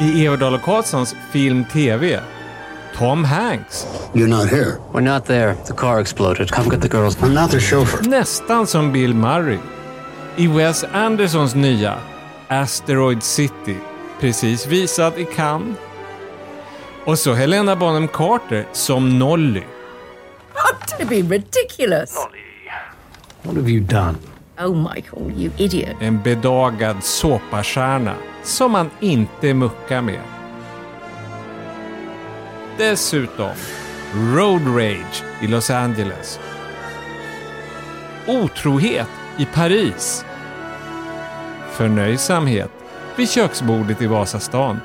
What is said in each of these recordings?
I Everdal och Karlssons film TV. Tom Hanks. You're not here. We're not there. The car exploded. Come get the girls. I'm not the chauffeur. Nästan som Bill Murray. I Wes Andersons nya Asteroid City. Precis visad i Cannes. Och så Helena Bonham Carter som Nolly. to be ridiculous. What have you done? Oh, Michael, you idiot. En bedagad såpastjärna som man inte muckar med. Dessutom Road Rage i Los Angeles. Otrohet i Paris. Förnöjsamhet vid köksbordet i Vasastan.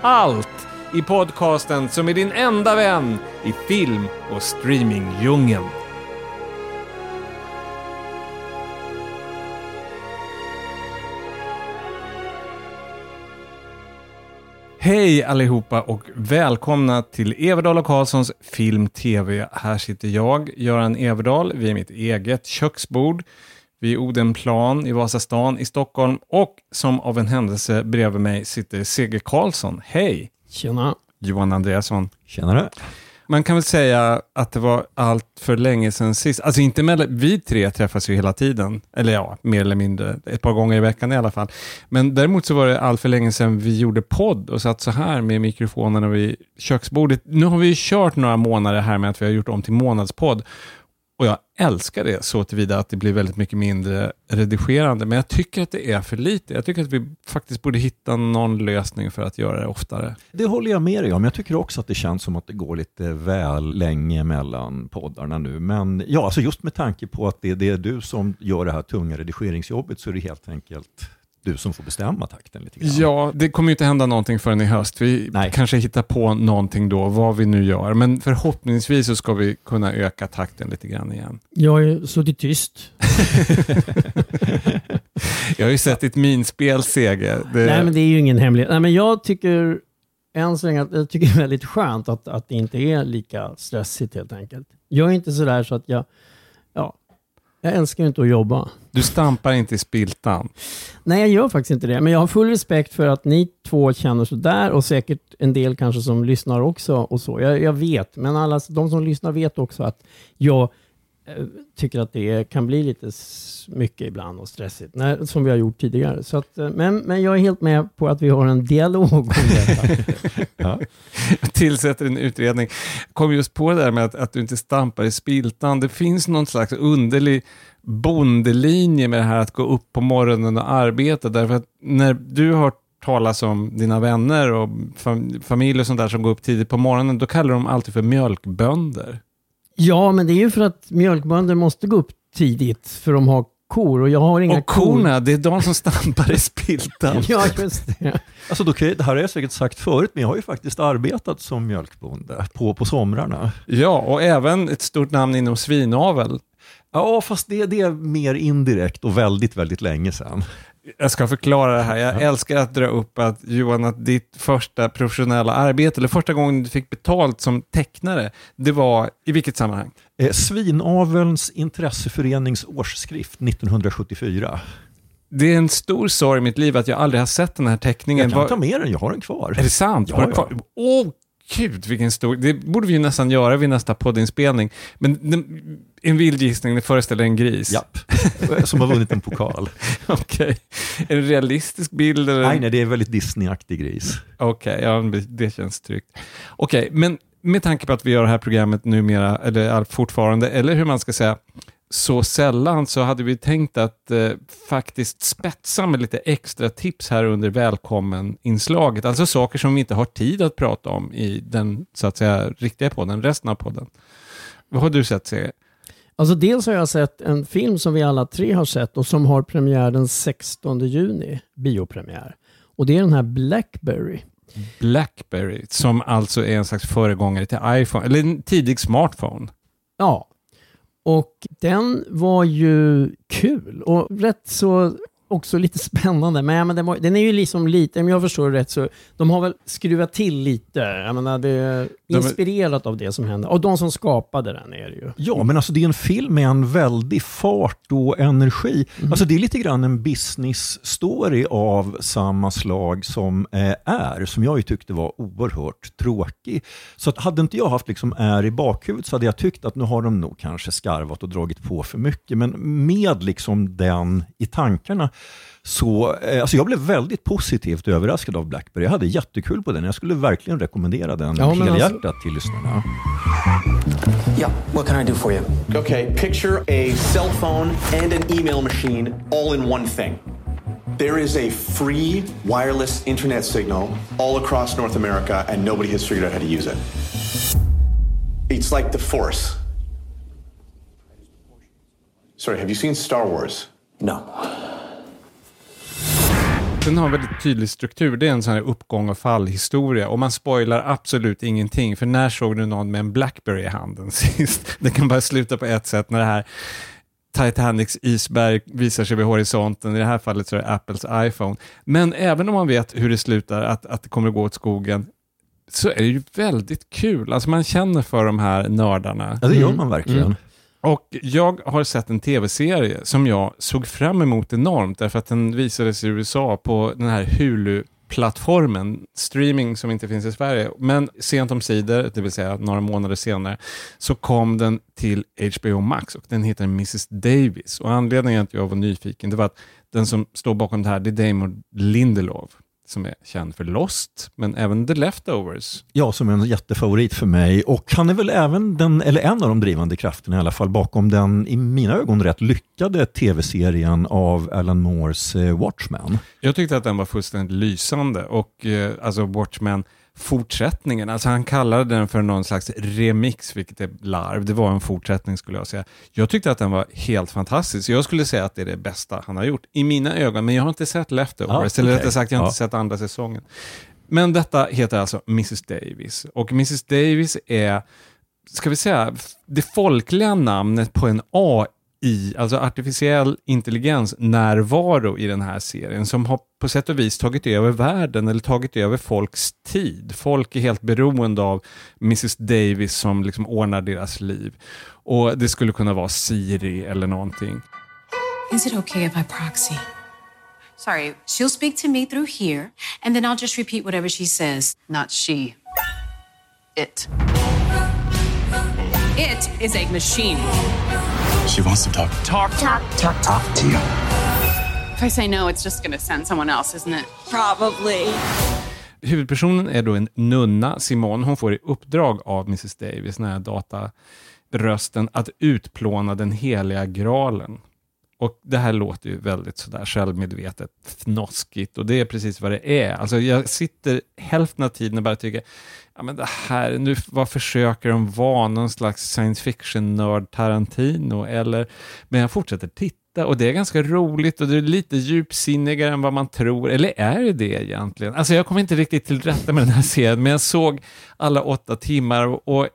Allt i podcasten som är din enda vän i film och streamingdjungeln. Hej allihopa och välkomna till Everdal och Karlssons Film TV. Här sitter jag, Göran Everdal, vid mitt eget köksbord vid Odenplan i Vasastan i Stockholm och som av en händelse bredvid mig sitter Sigge Karlsson. Hej! Tjena. Johan Andreasson. Tjenare. Man kan väl säga att det var allt för länge sedan sist. Alltså inte mellan, vi tre träffas ju hela tiden. Eller ja, mer eller mindre. Ett par gånger i veckan i alla fall. Men däremot så var det allt för länge sedan vi gjorde podd och satt så här med mikrofonerna vid köksbordet. Nu har vi ju kört några månader här med att vi har gjort om till månadspodd. Jag älskar det så tillvida att det blir väldigt mycket mindre redigerande. Men jag tycker att det är för lite. Jag tycker att vi faktiskt borde hitta någon lösning för att göra det oftare. Det håller jag med dig om. Jag tycker också att det känns som att det går lite väl länge mellan poddarna nu. Men ja, alltså just med tanke på att det, det är du som gör det här tunga redigeringsjobbet så är det helt enkelt du som får bestämma takten lite grann. Ja, det kommer ju inte hända någonting förrän i höst. Vi Nej. kanske hittar på någonting då, vad vi nu gör. Men förhoppningsvis så ska vi kunna öka takten lite grann igen. Jag har ju suttit tyst. Jag har ju sett ditt minspel, Sege. Det... Nej, men det är ju ingen hemlighet. Nej, men jag tycker än så länge att jag tycker det är väldigt skönt att, att det inte är lika stressigt helt enkelt. Jag är inte sådär så att jag, ja, jag älskar ju inte att jobba. Du stampar inte i spiltan. Nej, jag gör faktiskt inte det. Men jag har full respekt för att ni två känner sådär och säkert en del kanske som lyssnar också och så. Jag, jag vet, men alla de som lyssnar vet också att jag tycker att det kan bli lite mycket ibland och stressigt, när, som vi har gjort tidigare. Så att, eh, men, men jag är helt med på att vi har en dialog om detta. Ja. Tillsätter en utredning. Kom just på det där med att, att du inte stampar i spiltan. Det finns någon slags underlig bondelinje med det här att gå upp på morgonen och arbeta. Därför att när du har talas om dina vänner och fam- familj och sånt där som går upp tidigt på morgonen, då kallar de alltid för mjölkbönder. Ja, men det är ju för att mjölkbönder måste gå upp tidigt för de har kor och jag har inga Och korna, det är de som stampar i spiltan. Ja, just det. Alltså, då kan jag, det här har jag säkert sagt förut, men jag har ju faktiskt arbetat som mjölkbonde på, på somrarna. Ja, och även ett stort namn inom svinavel. Ja, fast det, det är mer indirekt och väldigt, väldigt länge sedan. Jag ska förklara det här. Jag älskar att dra upp att Johan, att ditt första professionella arbete, eller första gången du fick betalt som tecknare, det var i vilket sammanhang? Eh, Svinavelns intresseförenings årsskrift 1974. Det är en stor sorg i mitt liv att jag aldrig har sett den här teckningen. Jag kan ta med den, jag har den kvar. Är det sant? Ja, Har du ja. kvar- Åh, gud vilken stor... Det borde vi ju nästan göra vid nästa poddinspelning. Men en vild gissning, det föreställer en gris. Japp, som har vunnit en pokal. Okej. Det en realistisk bild? Eller? Nej, nej, det är en väldigt Disney-aktig gris. Okej, ja, men det känns tryggt. Okej, men med tanke på att vi gör det här programmet numera, eller fortfarande, eller hur man ska säga, så sällan så hade vi tänkt att eh, faktiskt spetsa med lite extra tips här under välkommen-inslaget. Alltså saker som vi inte har tid att prata om i den så att säga riktiga podden, resten av podden. Vad har du sett, Seger? Alltså dels har jag sett en film som vi alla tre har sett och som har premiär den 16 juni, biopremiär. Och det är den här Blackberry. Blackberry, som alltså är en slags föregångare till iPhone, eller en tidig smartphone. Ja. Och den var ju kul och rätt så också lite spännande. Men, ja, men den, var, den är ju liksom lite, om jag förstår det rätt, så de har väl skruvat till lite. Jag menar, det är inspirerat av det som hände. Och de som skapade den är det ju. Ja, men alltså det är en film med en väldig fart och energi. Mhm. Alltså det är lite grann en business story av samma slag som eh, är, som jag ju tyckte var oerhört tråkig. Så att hade inte jag haft liksom är i bakhuvudet så hade jag tyckt att nu har de nog kanske skarvat och dragit på för mycket. Men med liksom den i tankarna så, eh, alltså jag blev väldigt positivt överraskad av Blackberry. Jag hade jättekul på den. Jag skulle verkligen rekommendera den Ja, helhjärtat alltså- till lyssnarna. Yeah, what can I do for you? Okay, picture a cell phone and an email machine all in one thing. There is a free wireless internet signal all across North America, and nobody has figured out how to use it. It's like the Force. Sorry, have you seen Star Wars? No. Den har en väldigt tydlig struktur. Det är en sån här uppgång och fallhistoria. Och man spoilar absolut ingenting. För när såg du någon med en Blackberry i handen sist? Det kan bara sluta på ett sätt när det här Titanics isberg visar sig vid horisonten. I det här fallet så är det Apples iPhone. Men även om man vet hur det slutar, att, att det kommer att gå åt skogen, så är det ju väldigt kul. Alltså man känner för de här nördarna. Ja, det gör man verkligen. Och jag har sett en tv-serie som jag såg fram emot enormt därför att den visades i USA på den här Hulu-plattformen, streaming som inte finns i Sverige. Men sent om sidor, det vill säga några månader senare, så kom den till HBO Max och den heter Mrs Davis. Och anledningen att jag var nyfiken, det var att den som står bakom det här, det är Damon Lindelof som är känd för Lost, men även The Leftovers. Ja, som är en jättefavorit för mig. Och han är väl även den, eller en av de drivande krafterna i alla fall, bakom den i mina ögon rätt lyckade tv-serien av Alan Moores eh, Watchmen. Jag tyckte att den var fullständigt lysande och eh, alltså Watchmen fortsättningen, alltså han kallade den för någon slags remix, vilket är larv. Det var en fortsättning skulle jag säga. Jag tyckte att den var helt fantastisk. Jag skulle säga att det är det bästa han har gjort, i mina ögon. Men jag har inte sett Leftovers, Ja, eller okej. rättare sagt, jag har Ja. inte sett andra säsongen. Men detta heter alltså Mrs Davis. Och Mrs Davis är, ska vi säga, det folkliga namnet på en AI, i, alltså artificiell intelligens, närvaro i den här serien som har på sätt och vis tagit över världen eller tagit över folks tid. Folk är helt beroende av Mrs Davis som liksom ordnar deras liv. Och det skulle kunna vara Siri eller någonting. Is it okay if I proxy? Sorry, she'll speak to me through here, and then I'll just repeat whatever she says. Not she. It. It is a machine. She wants to talk. Talk. Talk to you. If I say no, it's just going to send someone else, isn't it? Probably. Huvudpersonen är då en nunna, Simone. Hon får i uppdrag av Mrs Davis, den här datarösten, att utplåna den heliga graalen. Och det här låter ju väldigt sådär självmedvetet fnoskigt och det är precis vad det är. Alltså jag sitter hälften av tiden och bara tycker, ja men det här, nu vad försöker de vara, någon slags science fiction-nörd Tarantino eller, men jag fortsätter titta och det är ganska roligt och det är lite djupsinnigare än vad man tror, eller är det det egentligen? Alltså jag kommer inte riktigt till rätta med den här serien, men jag såg alla åtta timmar och,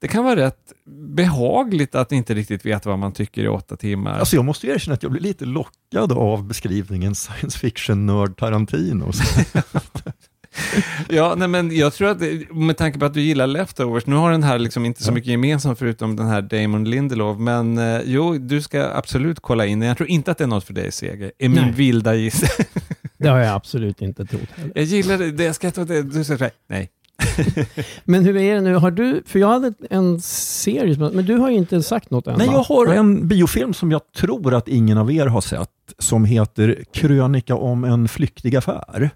det kan vara rätt behagligt att inte riktigt veta vad man tycker i åtta timmar. Alltså jag måste erkänna att jag blir lite lockad av beskrivningen science fiction-nörd Tarantino. Ja, nej, men jag tror att, med tanke på att du gillar Leftovers, nu har den här liksom inte så mycket gemensamt förutom den här Damon Lindelof, men eh, jo, du ska absolut kolla in den. Jag tror inte att det är något för dig, Seger. är min Nej. vilda gissning. Det har jag absolut inte trott heller. jag gillar det, det jag ska ta det, du säger så här, nej. Men hur är det nu? Har du, för jag hade en serie, men du har ju inte sagt något än Nej, va? jag har en biofilm som jag tror att ingen av er har sett, som heter Krönika om en flyktig affär.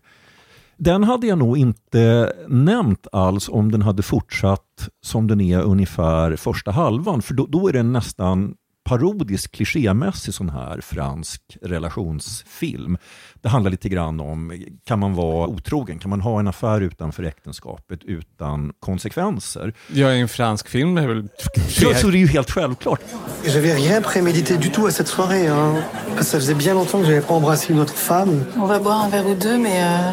Den hade jag nog inte nämnt alls om den hade fortsatt som den är ungefär första halvan, för då, då är den nästan parodisk, klichémässig sån här fransk relationsfilm. Det handlar lite grann om, kan man vara otrogen? Kan man ha en affär utanför äktenskapet utan konsekvenser? Jag är en fransk film, det är väl... Så, så det är ju helt självklart. J'avais rien prémédité du tout à cette soirée. Hein. Ça faisait bien longtemps que j'avais pas embrassé une autre femme. On va boire un verre ou deux, mais euh,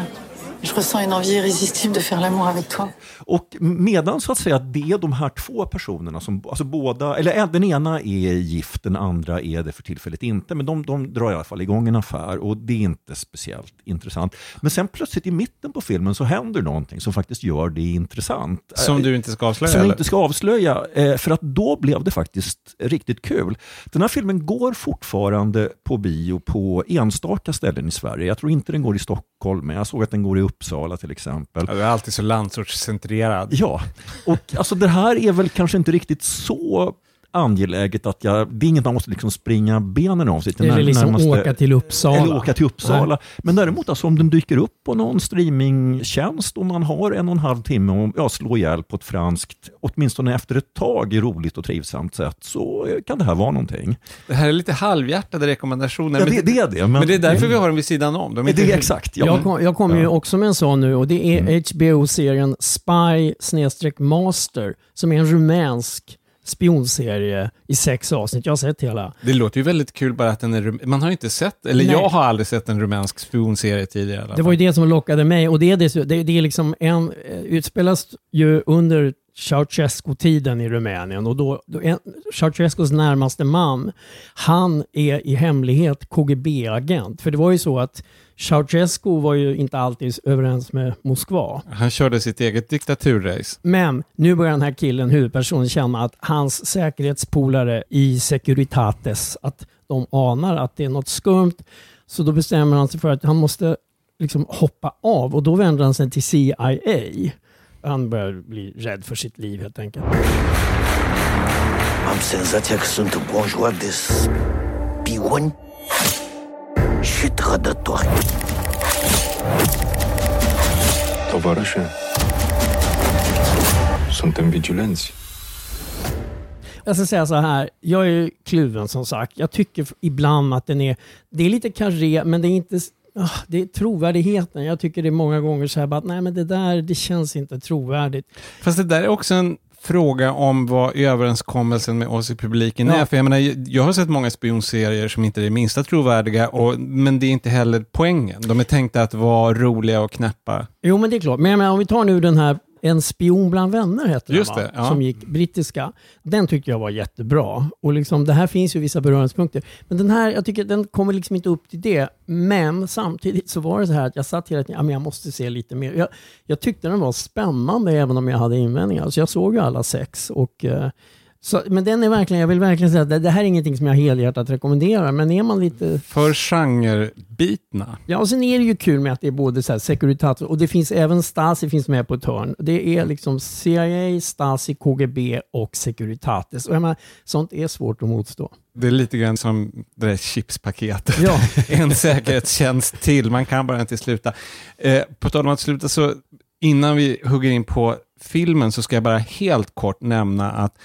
Je ressens une envie irrésistible de faire l'amour avec toi. Och medan så att säga det är de här två personerna som, alltså båda, eller den ena är gift, den andra är det för tillfället inte, men de, de drar i alla fall igång en affär och det är inte speciellt intressant. Men sen plötsligt i mitten på filmen så händer någonting som faktiskt gör det intressant. Som du inte ska avslöja? Som jag eller? inte ska avslöja, eh, för att då blev det faktiskt riktigt kul. Den här filmen går fortfarande på bio på enstaka ställen i Sverige. Jag tror inte den går i Stockholm, men jag såg att den går i Uppsala till exempel. Ja, du är alltid så landsortscentrerad. Ja, och alltså det här är väl kanske inte riktigt så angeläget att jag, det är inget man måste liksom springa benen av sig till. Eller när- liksom närmaste- åka till Uppsala. Eller åka till Uppsala. Nej. Men däremot alltså, om den dyker upp på någon streamingtjänst och man har en och en halv timme och ja, slå ihjäl på ett franskt, åtminstone efter ett tag, roligt och trivsamt sätt, så kan det här vara någonting. Det här är lite halvhjärtade rekommendationer. Ja, men det- det är det, men- Men det är därför vi har dem vid sidan om. De är Det är exakt, ja. jag kom, kommer ju också med en sån nu och det är Mm. HBO-serien Spy Master som är en rumänsk spionserie i sex avsnitt. Jag har sett hela. Det låter ju väldigt kul bara att den är Man har inte sett, eller Nej. jag har aldrig sett en rumänsk spionserie tidigare. Det var ju det som lockade mig och det är, det, det, det är liksom en, eh, utspelas ju under Ceausescu-tiden i Rumänien och då, då Ceausescus närmaste man, han är i hemlighet KGB-agent. För det var ju så att Ceausescu var ju inte alltid överens med Moskva. Han körde sitt eget diktaturrace. Men nu börjar den här killen, huvudpersonen, känna att hans säkerhetspolare i Securitates, att de anar att det är något skumt. Så då bestämmer han sig för att han måste liksom hoppa av och då vänder han sig till CIA. Han börjar bli rädd för sitt liv helt enkelt. Am senzația că sunt înconjurat de spioni și trădători. Tovarășe, suntem vigilenți. Jag ska säga så här, jag är ju kluven som sagt. Jag tycker ibland att den är, det är lite karré, men det är inte, det är trovärdigheten. Jag tycker det är många gånger så här, bara, nej men det där, det känns inte trovärdigt. Fast det där är också en fråga om vad överenskommelsen med oss i publiken Ja. är. För jag menar, jag har sett många spionserier som inte är det minsta trovärdiga, och, men det är inte heller poängen. De är tänkta att vara roliga och knäppa. Jo, men det är klart. Men menar, om vi tar nu den här En spion bland vänner hette Just den, va? det, ja. som gick brittiska. Den tyckte jag var jättebra. Och liksom, det här finns ju vissa beröringspunkter. Men den här, jag tycker den kommer liksom inte upp till det. Men samtidigt så var det så här att jag satt hela tiden, ja, men jag måste se lite mer. Jag, jag tyckte den var spännande även om jag hade invändningar. Så jag såg ju alla sex. Och, eh, så, men den är verkligen, jag vill verkligen säga att det, det här är ingenting som jag helhjärtat rekommenderar. Men är man lite För genrebitna. Ja, och sen är det ju kul med att det är både så här Securitas och det finns även Stasi finns med på ett hörn. Det är liksom CIA, Stasi, KGB och Securitates. Och jag menar, sånt är svårt att motstå. Det är lite grann som det där chipspaketet. Ja. en säkerhetstjänst till, man kan bara inte sluta. Eh, på tal om att sluta, så innan vi hugger in på filmen så ska jag bara helt kort nämna att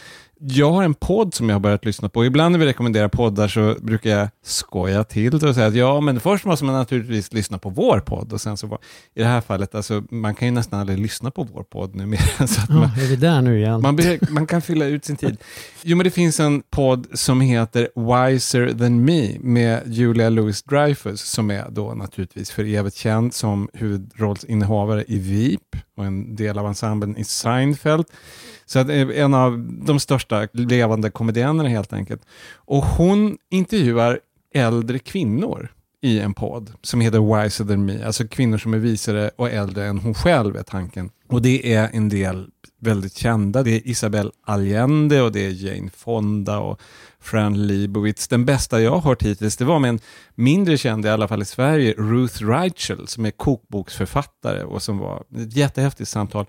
jag har en podd som jag har börjat lyssna på. Ibland när vi rekommenderar poddar så brukar jag skoja till det och säga att ja, men först måste man naturligtvis lyssna på vår podd. Och sen så var, I det här fallet, alltså, man kan ju nästan aldrig lyssna på vår podd numera. Så att man, Ja, är vi där nu igen? man, man kan fylla ut sin tid. Jo, men det finns en podd som heter Wiser than me med Julia Louis-Dreyfus som är då naturligtvis för evigt känd som huvudrollsinnehavare i VIP och en del av ensemblen i Seinfeld. Så att eh, en av de största levande komediennerna helt enkelt. Och hon intervjuar äldre kvinnor i en podd som heter Wiser than me, alltså kvinnor som är visare och äldre än hon själv är tanken. Och det är en del väldigt kända. Det är Isabel Allende och det är Jane Fonda och Fran Lebowitz. Den bästa jag har hört hittills, det var med en mindre känd, i alla fall i Sverige, Ruth Reichel, som är kokboksförfattare och som var ett jättehäftigt samtal.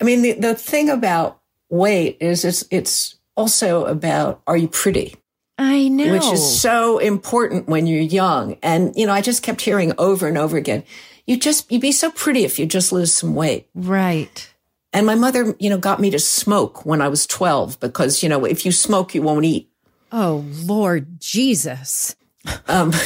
I mean, the, the thing about weight is it's, it's also about are you pretty? I know. Which is so important when you're young. And, you know, I just kept hearing over and over again, you just, you'd be so pretty if you just lose some weight. Right. And my mother, you know, got me to smoke when I was 12 because, you know, if you smoke, you won't eat. Oh, Lord Jesus. Um,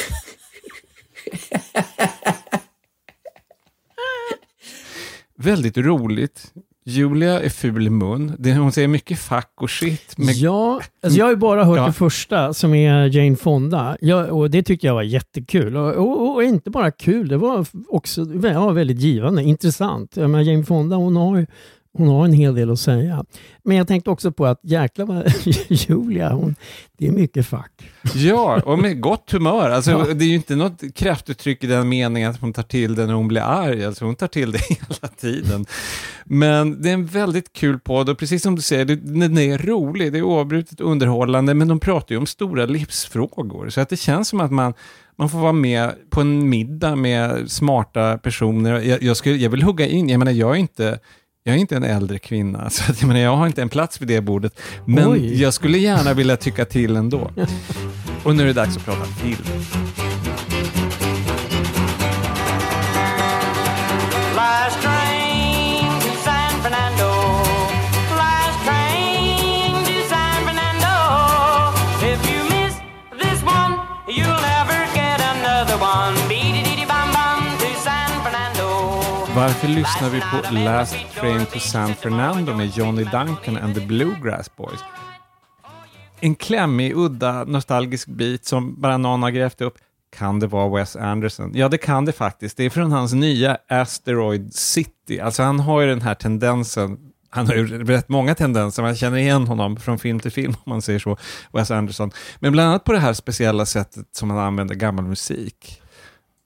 Väldigt roligt. Julia är ful i mun. Det, hon säger mycket fuck och shit. Med, Ja, alltså jag har ju bara hört Ja. det första som är Jane Fonda. Jag, och det tyckte jag var jättekul. Och, och, och inte bara kul, det var också ja, väldigt givande, intressant. Jag menar, Jane Fonda hon har, ju- hon har en hel del att säga. Men jag tänkte också på att jäklar vad Julia, hon, det är mycket fuck. Ja, och med gott humör. Alltså, Ja. Det är ju inte något kraftuttryck i den meningen att hon tar till det när hon blir arg. Alltså, hon tar till det hela tiden. Men det är en väldigt kul podd och precis som du säger, den är rolig, det är oavbrutet underhållande, men de pratar ju om stora livsfrågor. Så att det känns som att man, man får vara med på en middag med smarta personer. Jag, jag, skulle, jag vill hugga in, jag menar jag är inte jag är inte en äldre kvinna, så att, jag, menar, jag har inte en plats vid det bordet. Men Oj. jag skulle gärna vilja tycka till ändå. Och nu är det dags att prata film. Varför lyssnar vi på Last Train to San Fernando med Johnny Duncan and the Bluegrass Boys? En klämmig, udda, nostalgisk bit som bara någon har grävt upp. Kan det vara Wes Anderson? Ja, det kan det faktiskt. Det är från hans nya Asteroid City. Alltså han har ju den här tendensen han har ju rätt många tendenser, man känner igen honom från film till film om man säger så, Wes Anderson. Men bland annat på det här speciella sättet som han använder gammal musik.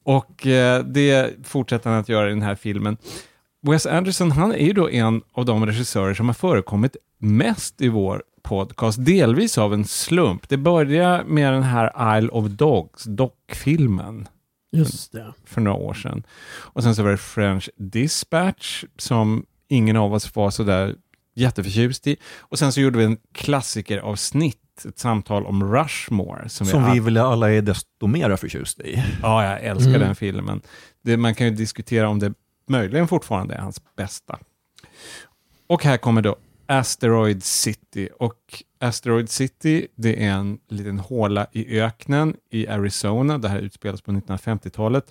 Och eh, det fortsätter han att göra i den här filmen. Wes Anderson, han är ju då en av de regissörer som har förekommit mest i vår podcast, delvis av en slump. Det började med den här Isle of Dogs, dockfilmen, Just det. för några år sedan. Och sen så var det French Dispatch, som ingen av oss var sådär jätteförtjust i. Och sen så gjorde vi en klassikeravsnitt, ett samtal om Rushmore. Som, Som vi vi väl alla är desto mera förtjust i. Ja, jag älskar Mm. den filmen. Det, man kan ju diskutera om det möjligen fortfarande är hans bästa. Och här kommer då Asteroid City. Och Asteroid City, det är en liten håla i öknen i Arizona. Det här utspelas på 1950-talet.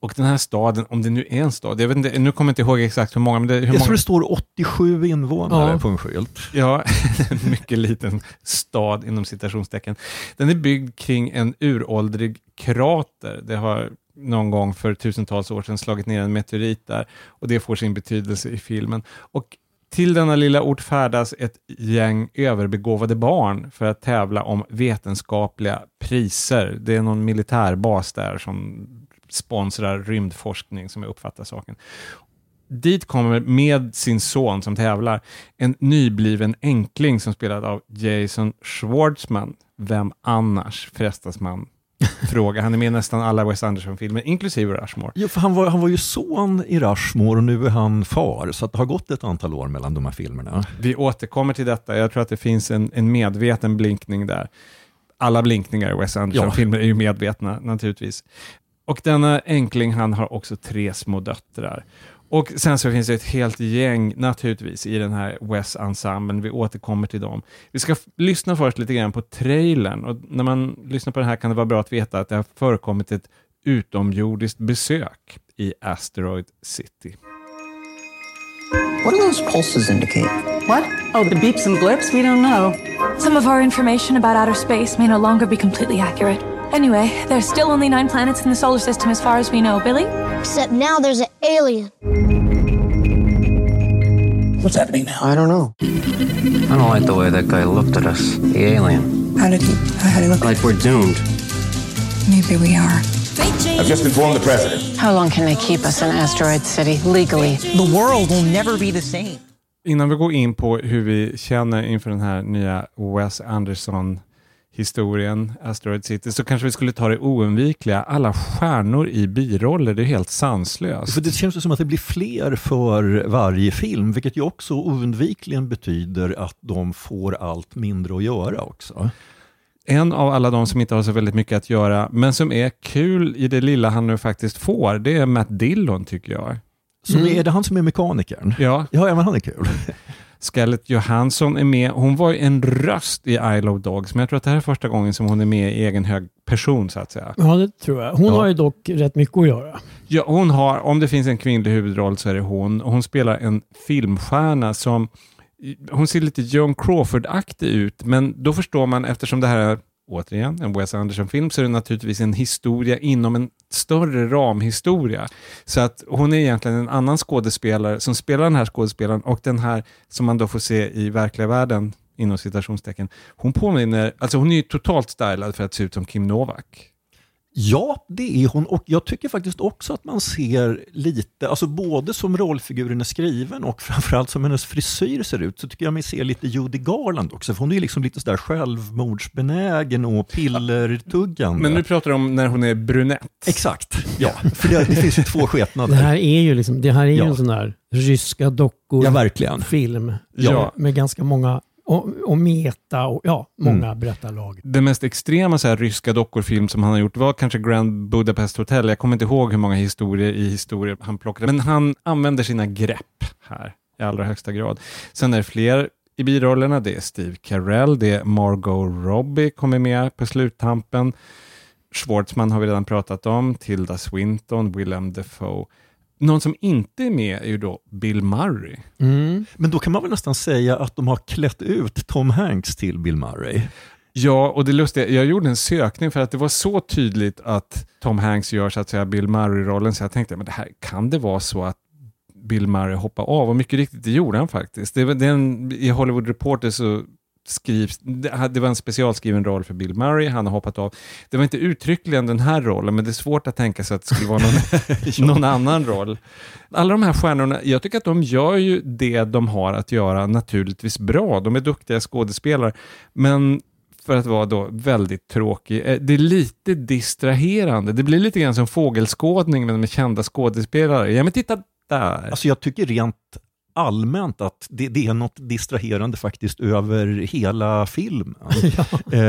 Och den här staden, om det nu är en stad, jag vet inte, nu kommer jag inte ihåg exakt hur många, men det, hur Jag många... tror det står 87 invånare Ja. på en skylt. Ja, en mycket liten stad inom citationstecken. Den är byggd kring en uråldrig krater. Det har någon gång för tusentals år sedan slagit ner en meteorit där och det får sin betydelse i filmen. Och till denna lilla ort färdas ett gäng överbegåvade barn för att tävla om vetenskapliga priser. Det är någon militärbas där som sponsrar rymdforskning som jag uppfattar saken. Dit kommer med sin son som tävlar en nybliven enkling som spelad av Jason Schwartzman. Vem annars frestas man fråga? Han är med i nästan alla Wes Anderson-filmer, inklusive Rushmore. Ja, för han, var, han var ju son i Rushmore och nu är han far, så att det har gått ett antal år mellan de här filmerna. Vi återkommer till detta. Jag tror att det finns en, en medveten blinkning där. Alla blinkningar i Wes Anderson-filmer är ju medvetna naturligtvis. Och denna enkling, han har också tre små döttrar. Och sen så finns det ett helt gäng naturligtvis i den här Wes-ensemblen. Vi återkommer till dem. Vi ska lyssna först lite grann på trailern. Och när man lyssnar på den här kan det vara bra att veta att det har förekommit ett utomjordiskt besök i Asteroid City. What do those pulses indicate? What? Oh, the beeps and blips? We don't know. Some of our information about outer space may no longer be completely accurate. Anyway, there's still only nine planets in the solar system as far as we know, Billy? Except now there's an alien. What's happening now? I don't know. I don't like the way that guy looked at us. The alien. How did he? How did he look? Like we're doomed. Maybe we are. I've just informed the president. How long can they keep us in Asteroid City legally? The world will never be the same. Innan vi går in på hur vi känner inför den här nya Wes Anderson historien, Asteroid City, så kanske vi skulle ta det oundvikliga. Alla stjärnor i biroller, det är helt sanslöst. För det känns som att det blir fler för varje film, vilket ju också oundvikligen betyder att de får allt mindre att göra också. En av alla de som inte har så väldigt mycket att göra, men som är kul i det lilla han nu faktiskt får, det är Matt Dillon tycker jag. Så är det han som är mekanikern? Ja. Ja, men han är kul. Scarlett Johansson är med. Hon var ju en röst i Isle of Dogs, men jag tror att det här är första gången som hon är med i egen hög person, så att säga. Ja, det tror jag. Hon Ja. har ju dock rätt mycket att göra. Ja, hon har, om det finns en kvinnlig huvudroll så är det hon. Hon spelar en filmstjärna som, hon ser lite Joan Crawford-aktig ut, men då förstår man eftersom det här är återigen en Wes Anderson-film så är det naturligtvis en historia inom en större ramhistoria. Så att hon är egentligen en annan skådespelare som spelar den här skådespelaren och den här som man då får se i verkliga världen inom citationstecken. Hon påminner, alltså hon är ju totalt stylad för att se ut som Kim Novak. Ja, det är hon och jag tycker faktiskt också att man ser lite, alltså både som rollfiguren är skriven och framförallt som hennes frisyr ser ut, så tycker jag mig se lite Judy Garland också, för hon är ju liksom lite sådär självmordsbenägen och pillertuggande. Men nu pratar du om när hon är brunett. Exakt, ja, för det, det finns ju två skepnader. Det här är ju, liksom, det här är ju Ja. en sån där ryska dockor Ja, Ja. med ganska många, och, och meta och ja, många Mm. berättarlag. Den mest extrema så här, ryska dockorfilm som han har gjort var kanske Grand Budapest Hotel. Jag kommer inte ihåg hur många historier i historier han plockade, men han använder sina grepp här i allra högsta grad. Sen är det fler i birollerna. Det är Steve Carell, det är Margot Robbie kommer med på sluttampen. Schwartzman har vi redan pratat om, Tilda Swinton, Willem Dafoe. Någon som inte är med är ju då Bill Murray. Men då kan man väl nästan säga att de har klätt ut Tom Hanks till Bill Murray. Ja, och det lustiga, jag gjorde en sökning för att det var så tydligt att Tom Hanks gör så att säga Bill Murray-rollen, så jag tänkte, men det här, kan det vara så att Bill Murray hoppar av? Och mycket riktigt, det gjorde han faktiskt. Det var, det är en, I Hollywood Reporter så skrivs, det, var en specialskriven roll för Bill Murray, han har hoppat av. Det var inte uttryckligen den här rollen, men det är svårt att tänka sig att det skulle vara någon, någon annan roll. Alla de här stjärnorna, jag tycker att de gör ju det de har att göra naturligtvis bra. De är duktiga skådespelare, men för att vara då väldigt tråkig. Eh, Det är lite distraherande. Det blir lite grann som fågelskådning men med kända skådespelare. Ja men titta där. Alltså jag tycker rent allmänt att det, det är något distraherande faktiskt över hela filmen. Eh,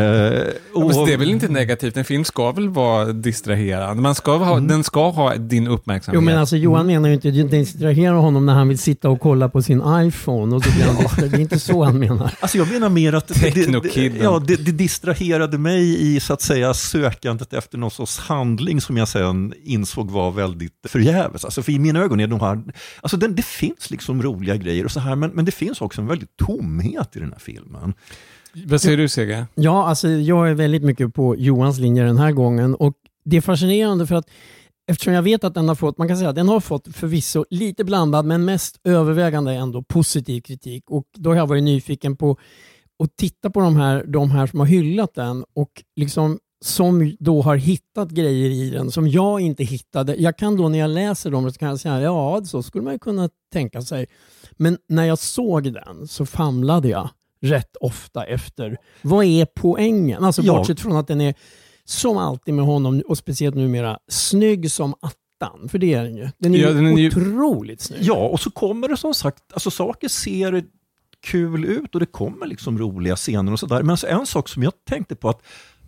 Ja, men det är väl inte negativt? En film ska väl vara distraherande? Man ska ha, Den ska ha din uppmärksamhet. Jo men alltså Johan menar ju inte, det distraherar honom när han vill sitta och kolla på sin iPhone och så blir han. Det är inte så han menar. Alltså jag menar mer att det, det, ja, det, det distraherade mig i så att säga sökandet efter någon sorts handling som jag sen insåg var väldigt förgäves. Alltså för i mina ögon är de här, alltså den, det finns liksom roliga grejer och så här, men, men det finns också en väldigt tomhet i den här filmen. Vad säger du Sege? Ja, alltså jag är väldigt mycket på Johans linje den här gången och det är fascinerande för att eftersom jag vet att den har fått, man kan säga att den har fått förvisso lite blandad men mest övervägande ändå positiv kritik och då har jag varit nyfiken på att titta på de här, de här som har hyllat den och liksom som då har hittat grejer i den som jag inte hittade. Jag kan då när jag läser dem så kan jag säga ja, så skulle man ju kunna tänka sig. Men när jag såg den så famlade jag rätt ofta efter vad är poängen? Alltså Ja. bortsett från att den är som alltid med honom och speciellt numera snygg som attan. För det är den ju. Den är, Ja, ju den är ju- otroligt snygg. Ja, och så kommer det som sagt, alltså saker ser kul ut och det kommer liksom roliga scener och sådär. Men alltså en sak som jag tänkte på att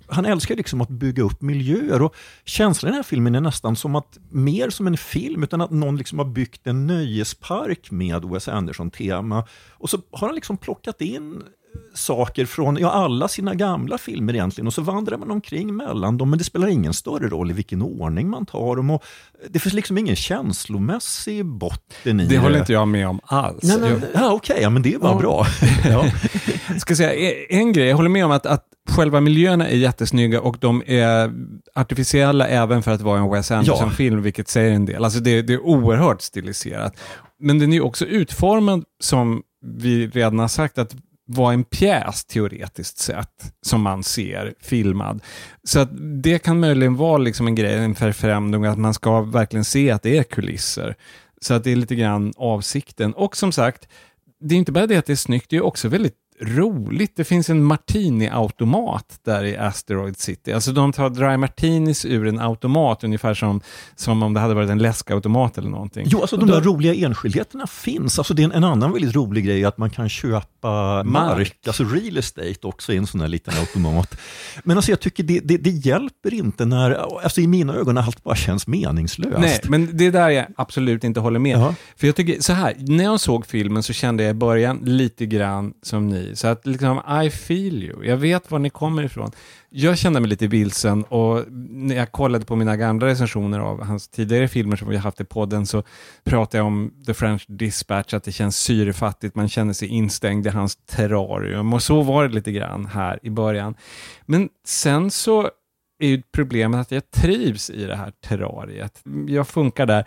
han älskar liksom att bygga upp miljöer och känslan i den här filmen är nästan som att, mer som en film, utan att någon liksom har byggt en nöjespark med Wes Anderson-tema. Och så har han liksom plockat in saker från ja, alla sina gamla filmer egentligen och så vandrar man omkring mellan dem men det spelar ingen större roll i vilken ordning man tar dem och det finns liksom ingen känslomässig botten i Det håller inte jag med om alls. Nej, men- Jag- Ja, okej, ja, men det var Ja. bra. ja. ska säga e- en grej, jag håller med om att, att själva miljöerna är jättesnygga och de är artificiella även för att vara en Wes Anderson-film, vilket säger en del. Alltså det, det är oerhört stiliserat. Men den är också utformad som vi redan har sagt, att vara en pjäs teoretiskt sett, som man ser filmad. Så att det kan möjligen vara liksom en grej, en förfrämning, att man ska verkligen se att det är kulisser. Så att det är lite grann avsikten. Och som sagt, det är inte bara det att det är snyggt, det är också väldigt roligt. Det finns en martini-automat där i Asteroid City. Alltså de tar dry martinis ur en automat, ungefär som, som om det hade varit en läskautomat eller någonting. Jo, alltså de där roliga enskildheterna finns. Alltså det är en, annan väldigt rolig grej att man kan köpa mark, Mark. alltså real estate också i en sån här liten automat. Men alltså jag tycker det, det, det hjälper inte när, alltså i mina ögon, allt bara känns meningslöst. Nej, men det är där jag absolut inte håller med. För jag tycker, så här, när jag såg filmen så kände jag i början lite grann som ni. Så att liksom, I feel you. Jag vet var ni kommer ifrån. Jag kände mig lite vilsen och när jag kollade på mina gamla recensioner av hans tidigare filmer som vi har haft i podden så pratade jag om The French Dispatch, att det känns syrefattigt, man känner sig instängd i hans terrarium och så var det lite grann här i början. Men sen så är ju problemet att jag trivs i det här terrariet. Jag funkar där.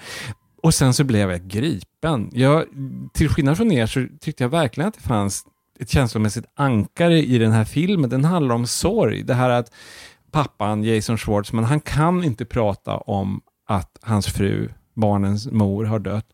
Och sen så blev jag gripen. Jag, till skillnad från er så tyckte jag verkligen att det fanns ett känslomässigt ankare i den här filmen. Den handlar om sorg. Det här att pappan, Jason Schwartzman, han kan inte prata om att hans fru, barnens mor, har dött.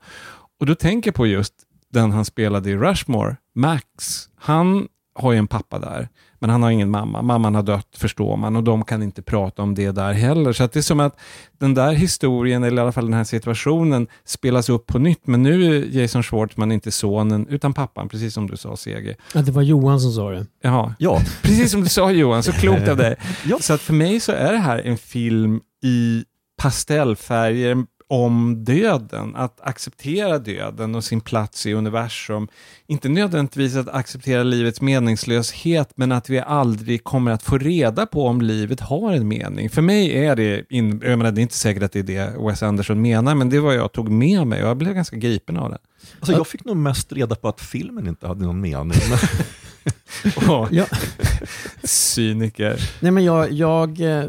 Och då tänker jag på just den han spelade i Rushmore, Max. Han har ju en pappa där, men han har ingen mamma. Mamman har dött, förstår man, och de kan inte prata om det där heller. Så att det är som att den där historien, eller i alla fall den här situationen, spelas upp på nytt. Men nu är Jason Schwartzman inte sonen, utan pappan, precis som du sa, CG. Att det var Johan som sa det. Jaha. Ja. Precis som du sa Johan, så klokt av dig. Så att för mig så är det här en film i pastellfärger om döden, att acceptera döden och sin plats i universum. Inte nödvändigtvis att acceptera livets meningslöshet, men att vi aldrig kommer att få reda på om livet har en mening. För mig är det, in, jag menar, det är inte säkert att det är det Wes Anderson menar, men det var jag tog med mig och jag blev ganska gripen av det. Alltså jag fick nog mest reda på att filmen inte hade någon mening. Men... Åh, Ja. Cyniker. Nej, men jag, jag, eh,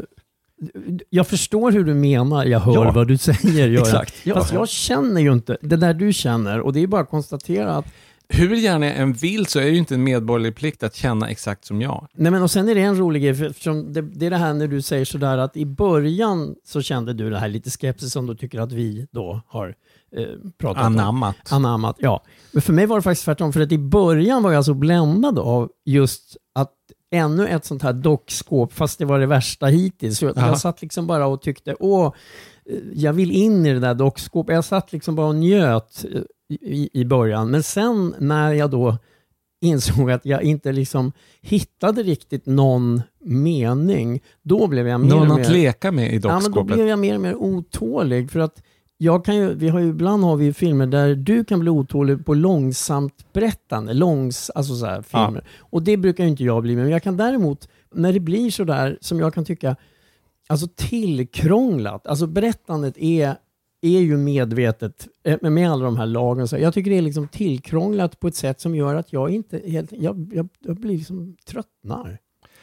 jag förstår hur du menar, jag hör Ja. vad du säger. Gör Exakt. Jag. Ja. Fast jag känner ju inte det där du känner och det är bara att konstatera att Hur gärna jag än vill så är det ju inte en medborgerlig plikt att känna exakt som jag. Nej, men och sen är det en rolig grej, för det, det är det här när du säger sådär att i början så kände du det här lite skepsis som du tycker att vi då har eh, pratat Anammat. om. Anammat. Ja. Men för mig var det faktiskt tvärtom, för att i början var jag så bländad av just att ännu ett sånt här dockskåp, fast det var det värsta hittills. Så jag, jag satt liksom bara och tyckte, åh, eh, jag vill in i det där dockskåpet. Jag satt liksom bara och njöt eh, i, i början. Men sen när jag då insåg att jag inte liksom hittade riktigt någon mening, då blev jag mer Någon och mer... att leka med i Ja, men då dockskåpet. blev jag mer och mer otålig. För att jag kan ju, vi har ju, ibland har vi filmer där du kan bli otålig på långsamt berättande, långs, alltså så här filmer. Och det brukar ju inte jag bli, men jag kan däremot, när det blir så där som jag kan tycka, alltså tillkrånglat, alltså berättandet är, är ju medvetet eh, med alla de här lagen. Så jag tycker det är liksom tillkrånglat på ett sätt som gör att jag inte helt, jag, jag, jag blir liksom tröttnar.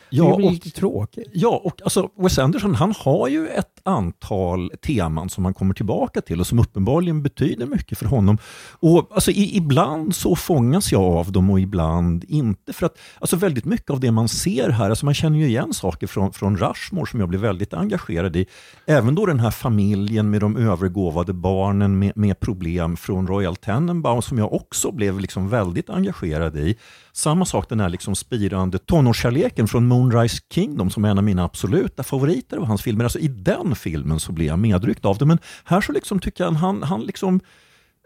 Ja, det blir och- lite tråkigt. Ja, och alltså Wes Anderson han har ju ett antal teman som han kommer tillbaka till och som uppenbarligen betyder mycket för honom. Och alltså, i, Ibland så fångas jag av dem och ibland inte. För att alltså, väldigt mycket av det man ser här, alltså, man känner ju igen saker från, från Rushmore som jag blev väldigt engagerad i. Även då den här familjen med de övergåvade barnen med, med problem från Royal Tenenbaum som jag också blev liksom väldigt engagerad i. Samma sak den här liksom spirande tonårskärleken från Moonrise Kingdom som är en av mina absoluta favoriter av hans filmer. Alltså i den filmen så blir jag medryckt av det. Men här så liksom tycker jag han, han liksom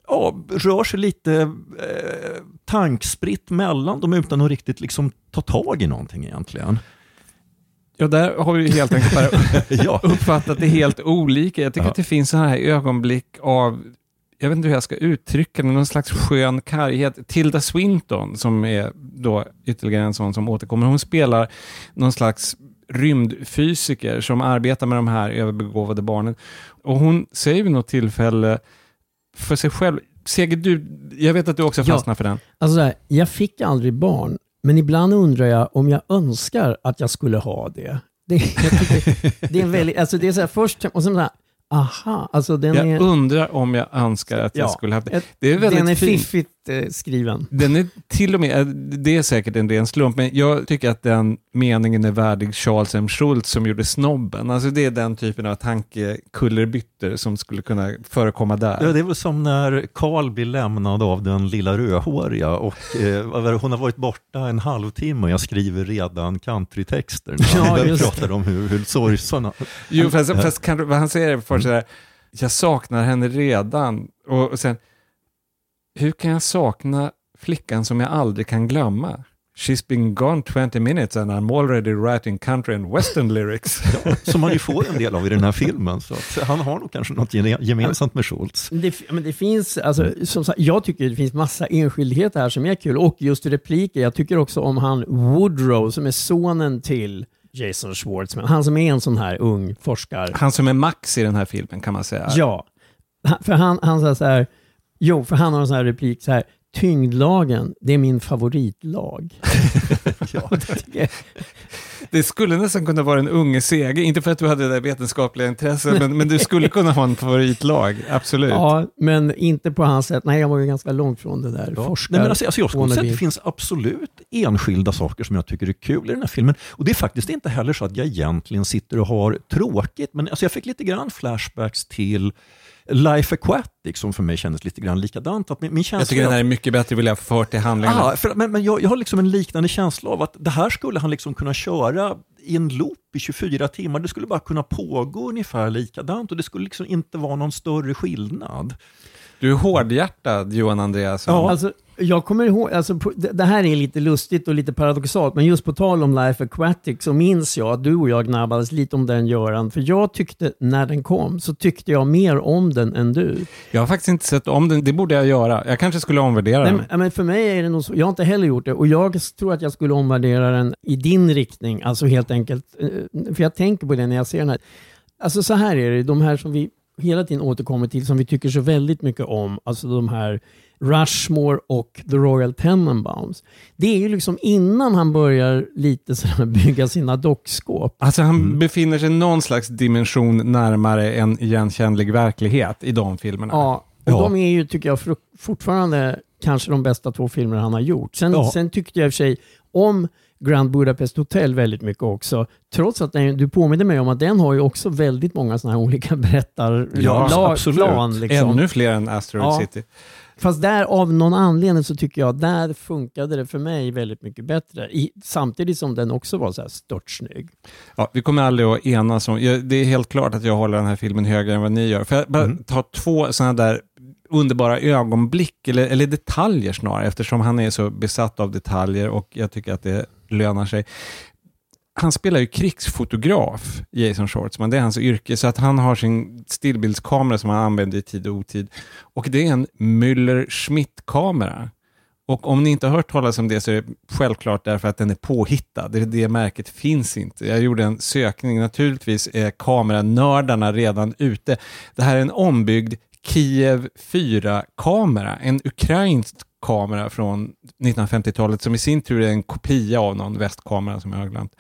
ja, rör sig lite eh, tankspritt mellan dem utan att riktigt liksom ta tag i någonting egentligen. Ja, där har vi helt enkelt bara uppfattat det helt olika. Jag tycker Ja. att det finns så här ögonblick av, jag vet inte hur jag ska uttrycka det, någon slags skön karghet. Tilda Swinton, som är då ytterligare en sån som återkommer, hon spelar någon slags rymdfysiker som arbetar med de här överbegåvade barnen. Och hon säger vid något tillfälle för sig själv, Seger, du, jag vet att du också Ja. fastnar för den. Alltså så här, jag fick aldrig barn, men ibland undrar jag om jag önskar att jag skulle ha det. Det, tycker, det är en väldigt, alltså det är så här, först och sen så här, aha, alltså den Jag är... undrar om jag önskar att jag Ja, skulle haft det. Det är väldigt den är fiffigt skriven. Den är till och med, det är säkert en ren slump, men jag tycker att den meningen är värdig Charles M. Schultz som gjorde Snobben. Alltså det är den typen av tankekullerbyttor som skulle kunna förekomma där. Ja, det är väl som när Karl blir lämnad av den lilla rödhåriga och eh, det, hon har varit borta en halvtimme och jag skriver redan countrytexter. Ja, just pratar om hur, hur sorgsen... Jo, fast, fast kan, vad han säger är först sådär, jag saknar henne redan. Och, och sen, hur kan jag sakna flickan som jag aldrig kan glömma? She's been gone 20 minutes and I'm already writing country and western lyrics. Som man ju får en del av i den här filmen. Så att han har nog kanske något gemensamt med Schultz. Det, men det finns, alltså, som sagt, jag tycker det finns massa enskildheter här som är kul och just repliker. Jag tycker också om han Woodrow som är sonen till Jason Schwartzman. Han som är en sån här ung forskare. Han som är Max i den här filmen kan man säga. Ja, för han, han säger så här, jo, för han har en sån här replik så här, tyngdlagen, det är min favoritlag. ja, det skulle nästan kunna vara en unge seger, inte för att du hade det där vetenskapliga intresset, men, men du skulle kunna ha en favoritlag, absolut. ja, men inte på hans sätt. Nej, jag var ju ganska långt från det där. Ja. Forskar, Nej, men alltså, alltså jag skulle säga att det finns absolut enskilda saker som jag tycker är kul i den här filmen. Och det är faktiskt inte heller så att jag egentligen sitter och har tråkigt, men alltså jag fick lite grann flashbacks till Life Aquatic som för mig kändes lite grann likadant. Att min, min känsla Jag tycker den här är mycket bättre, vill jag få till handlingen. Ah, för, men men jag, jag har liksom en liknande känsla av att det här skulle han liksom kunna köra i en loop i 24 timmar. Det skulle bara kunna pågå ungefär likadant och det skulle liksom inte vara någon större skillnad. Du är hårdhjärtad, Johan Andreasson. Ja. Alltså, jag kommer ihåg, alltså, det, här är lite lustigt och lite paradoxalt, men just på tal om Life Aquatic så minns jag att du och jag gnabbades lite om den Göran, för jag tyckte när den kom så tyckte jag mer om den än du. Jag har faktiskt inte sett om den, det borde jag göra. Jag kanske skulle omvärdera Nej, den. men för mig är det nog så, jag har inte heller gjort det och jag tror att jag skulle omvärdera den i din riktning, alltså helt enkelt, eh, för jag tänker på det när jag ser den här. Alltså så här är det, de här som vi hela tiden återkommer till, som vi tycker så väldigt mycket om, alltså de här Rushmore och The Royal Tenenbaums. Det är ju liksom innan han börjar lite sådär bygga sina dockskåp. Alltså han befinner sig någon slags dimension närmare en igenkännlig verklighet i de filmerna. Ja, och de är ju, tycker jag, fortfarande kanske de bästa två filmer han har gjort. Sen, Ja. sen tyckte jag i och för sig om Grand Budapest Hotel väldigt mycket också. Trots att den, du påminner mig om att den har ju också väldigt många sådana här olika berättarplan. Liksom. Ännu fler än Asteroid Ja. City. Fast där av någon anledning så tycker jag där funkade det för mig väldigt mycket bättre. I, samtidigt som den också var så här störtsnygg. Ja, vi kommer aldrig att enas om, jag, det är helt klart att jag håller den här filmen högre än vad ni gör. Får jag bara ta två sådana där underbara ögonblick, eller, eller detaljer snarare, eftersom han är så besatt av detaljer och jag tycker att det lönar sig. Han spelar ju krigsfotograf, Jason Schwartzman, det är hans yrke, så att han har sin stillbildskamera som han använder i tid och otid. Och det är en Müller-Schmidt-kamera. Och om ni inte har hört talas om det så är det självklart därför att den är påhittad. Det, det märket finns inte. Jag gjorde en sökning. Naturligtvis är kameranördarna redan ute. Det här är en ombyggd Kiev 4-kamera. En ukrainsk kamera från 1950-talet som i sin tur är en kopia av någon västkamera som jag har glömt.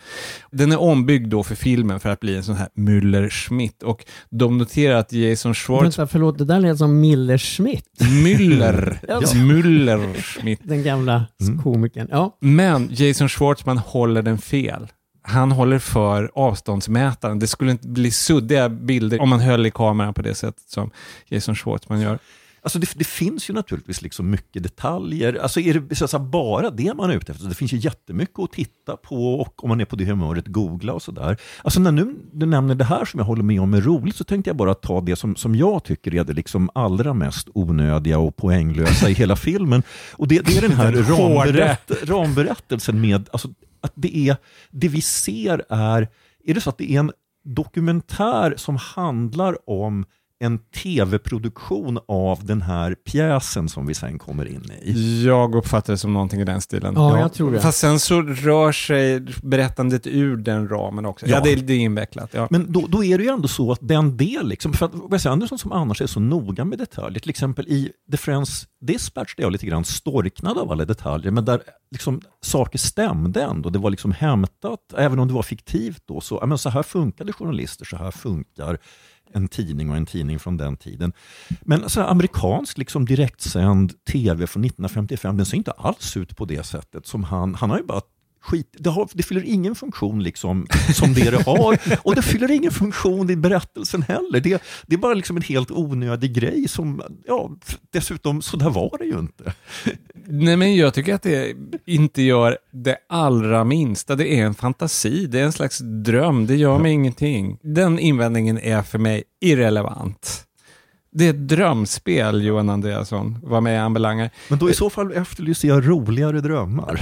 Den är ombyggd då för filmen för att bli en sån här Müller-Schmidt och de noterar att Jason Schwartz Vänta, förlåt, det där lät som Miller Schmidt. Müller. Ja. Müller-Schmidt. Den gamla komikern. Ja. Men Jason Schwartzman håller den fel. Han håller för avståndsmätaren. Det skulle inte bli suddiga bilder om man höll i kameran på det sättet som Jason Schwartzman gör. Alltså det, det finns ju naturligtvis liksom mycket detaljer. Alltså är det så säga, bara det man är ute efter? Det finns ju jättemycket att titta på och om man är på det humöret, googla och sådär. Alltså när nu du nämner det här som jag håller med om är roligt så tänkte jag bara ta det som, som jag tycker är det liksom allra mest onödiga och poänglösa i hela filmen. Och det, det är den här ramberätt, ramberättelsen med alltså, att det, är, det vi ser är, är det så att det är en dokumentär som handlar om en tv-produktion av den här pjäsen som vi sen kommer in i. Jag uppfattar det som någonting i den stilen. Ja, jag tror det. Fast sen så rör sig berättandet ur den ramen också. Ja, Ja. det, är- det är invecklat. Ja. Men då, då är det ju ändå så att den del, liksom, för att Wes Anderson som annars är så noga med detaljer, till exempel i The Friends Dispatch där jag lite grann storknad av alla detaljer, men där liksom, saker stämde ändå. Det var liksom hämtat, även om det var fiktivt då, så, men så här funkade journalister, så här funkar en tidning och en tidning från den tiden. Men alltså, amerikansk liksom, direktsänd tv från 1955, den ser inte alls ut på det sättet som han, han har ju bara Skit, det, har, det fyller ingen funktion liksom, som det det har och det fyller ingen funktion i berättelsen heller. Det, det är bara liksom en helt onödig grej som, ja, dessutom så där var det ju inte. Nej, men jag tycker att det inte gör det allra minsta. Det är en fantasi, det är en slags dröm, det gör mig ingenting. Den invändningen är för mig irrelevant. Det är ett drömspel, Johan Andreasson, vad mig anbelangar. Men då i så fall efterlyser jag roligare drömmar.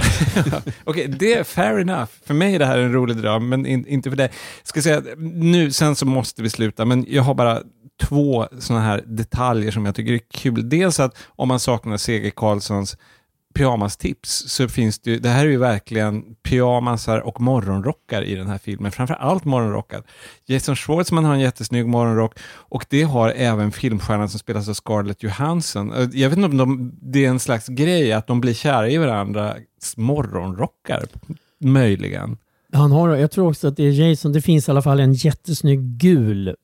Okej, det är fair enough. För mig är det här en rolig dröm, men in, inte för dig. Ska säga, nu, sen så måste vi sluta, men jag har bara två sådana här detaljer som jag tycker är kul. Dels att om man saknar C.G. Carlssons pyjamastips så finns det ju, det här är ju verkligen pyjamasar och morgonrockar i den här filmen, framför allt morgonrockar. Jason Schwartzman har en jättesnygg morgonrock och det har även filmstjärnan som spelas av Scarlett Johansson. Eh, jag vet inte om de, det är en slags grej att de blir kära i varandras morgonrockar, möjligen. Han har, jag tror också att det är Jason, det finns i alla fall en jättesnygg gul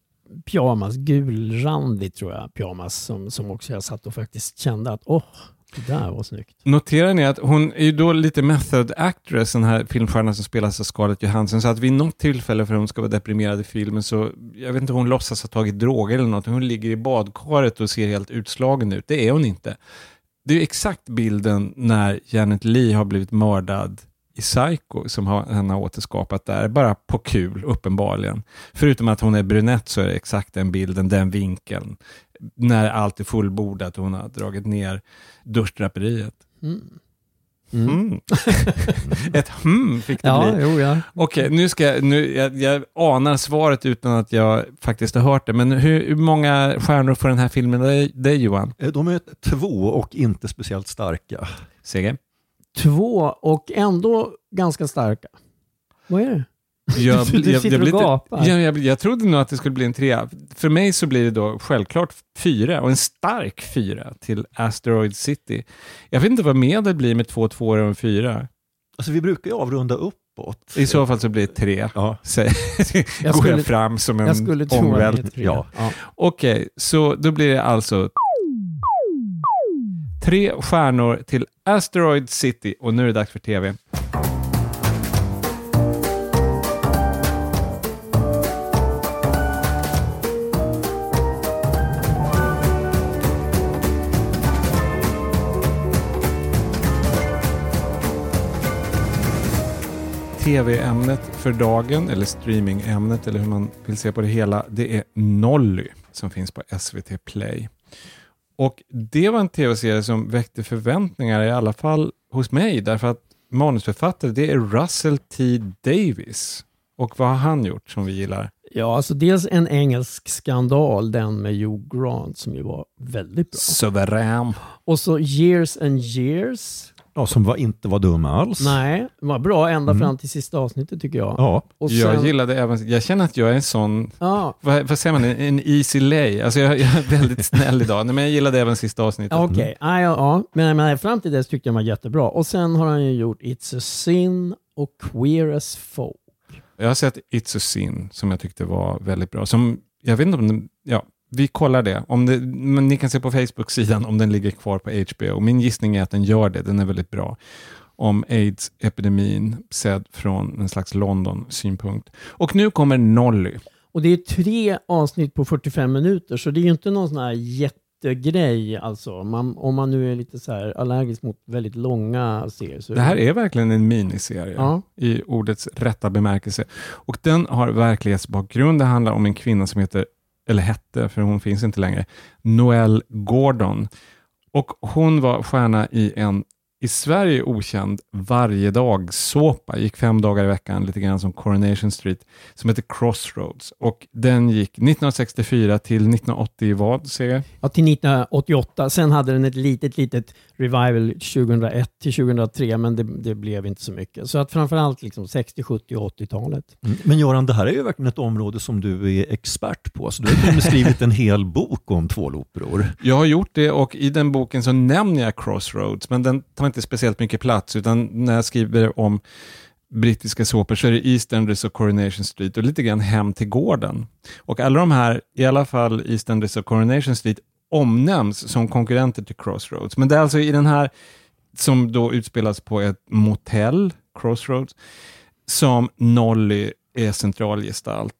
pyjamas, gulrandig tror jag, pyjamas som, som också jag satt och faktiskt kände att åh, det där var snyggt. Noterar ni att hon är ju då lite method actress, den här filmstjärnan som spelas av Scarlett Johansson, så att vid något tillfälle för hon ska vara deprimerad i filmen så, jag vet inte, hon låtsas ha tagit droger eller något, hon ligger i badkaret och ser helt utslagen ut. Det är hon inte. Det är ju exakt bilden när Janet Leigh har blivit mördad i Psycho som henne har återskapat där, bara på kul uppenbarligen. Förutom att hon är brunett så är det exakt den bilden, den vinkeln. När allt är fullbordat och hon har dragit ner duschdraperiet. Mm. Mm. Ett hmm fick det Ja, bli. jo, ja. Okej, nu ska jag, nu, jag, jag anar svaret utan att jag faktiskt har hört det. Men hur, hur många stjärnor får den här filmen dig, dig Johan? Eh, De är två och inte speciellt starka. Seger? Två och ändå ganska starka. Vad är det? Jag, du jag- sitter jag och gapar. Jag, jag, jag trodde nog att det skulle bli en trea. För mig så blir det då självklart fyra och en stark fyra till Asteroid City. Jag vet inte vad medel blir med två tvåor och en fyra. Alltså vi brukar ju avrunda uppåt. I så fall så blir det tre. Ja. Säg- Jag Går skulle- jag fram som en ångvält. Ja. Ja. Okej, så då blir det alltså tre stjärnor till Asteroid City och nu är det dags för tv. Tv-ämnet för dagen, eller streamingämnet, eller hur man vill se på det hela, det är Nolly som finns på SVT Play. Och det var en tv-serie som väckte förväntningar, i alla fall hos mig, därför att manusförfattare, det är Russell T Davis. Och vad har han gjort som vi gillar? Ja, alltså dels en engelsk skandal, den med Hugh Grant som ju var väldigt bra. Suverän. Och så Years and Years. Ja, som var, inte var dum alls. Nej, det var bra ända Mm. fram till sista avsnittet tycker jag. Ja. Och Jag sen- gillade även, jag känner att jag är en sån, Ja. vad, vad säger man, en, en easy lay. Alltså jag, jag är väldigt snäll idag, Nej, men jag gillade även sista avsnittet. Okej, ja, ja, ja. Men, men fram till dess tyckte jag den var jättebra. Och sen har han ju gjort It's a sin och Queer as folk. Jag har sett It's a Sin som jag tyckte var väldigt bra. Som, jag vet inte om den, ja, vi kollar det. Om det men ni kan se på Facebook-sidan om den ligger kvar på HBO. Min gissning är att den gör det, den är väldigt bra. Om aids-epidemin sedd från en slags London-synpunkt. Och nu kommer Nolly. Och det är tre avsnitt på 45 minuter, så det är ju inte någon sån här jättegrej alltså. Man, om man nu är lite så här allergisk mot väldigt långa serier. Så Det här är verkligen en miniserie Ja. i ordets rätta bemärkelse. Och den har verklighetsbakgrund. Det handlar om en kvinna som heter, eller hette, för hon finns inte längre, Noelle Gordon. Och hon var stjärna i en i Sverige okänd varje dag såpa gick fem dagar i veckan, lite grann som Coronation Street, som heter Crossroads. Och den gick 1964 till 1980 i vad, ser jag? Ja, till 1988. Sen hade den ett litet, litet revival 2001 till 2003, men det, det blev inte så mycket. Så att framförallt liksom 60, 70 och 80-talet. Mm. Men Göran, det här är ju verkligen ett område som du är expert på. Så du har med skrivit en hel bok om tvåloperor. Jag har gjort det och i den boken så nämner jag Crossroads, men den får inte speciellt mycket plats, utan när jag skriver om brittiska såpor så är det EastEnders och Coronation Street och lite grann Hem till gården. Och alla de här, i alla fall EastEnders och Coronation Street, omnämns som konkurrenter till Crossroads. Men det är alltså i den här, som då utspelas på ett motell, Crossroads, som Nolly är centralgestalt.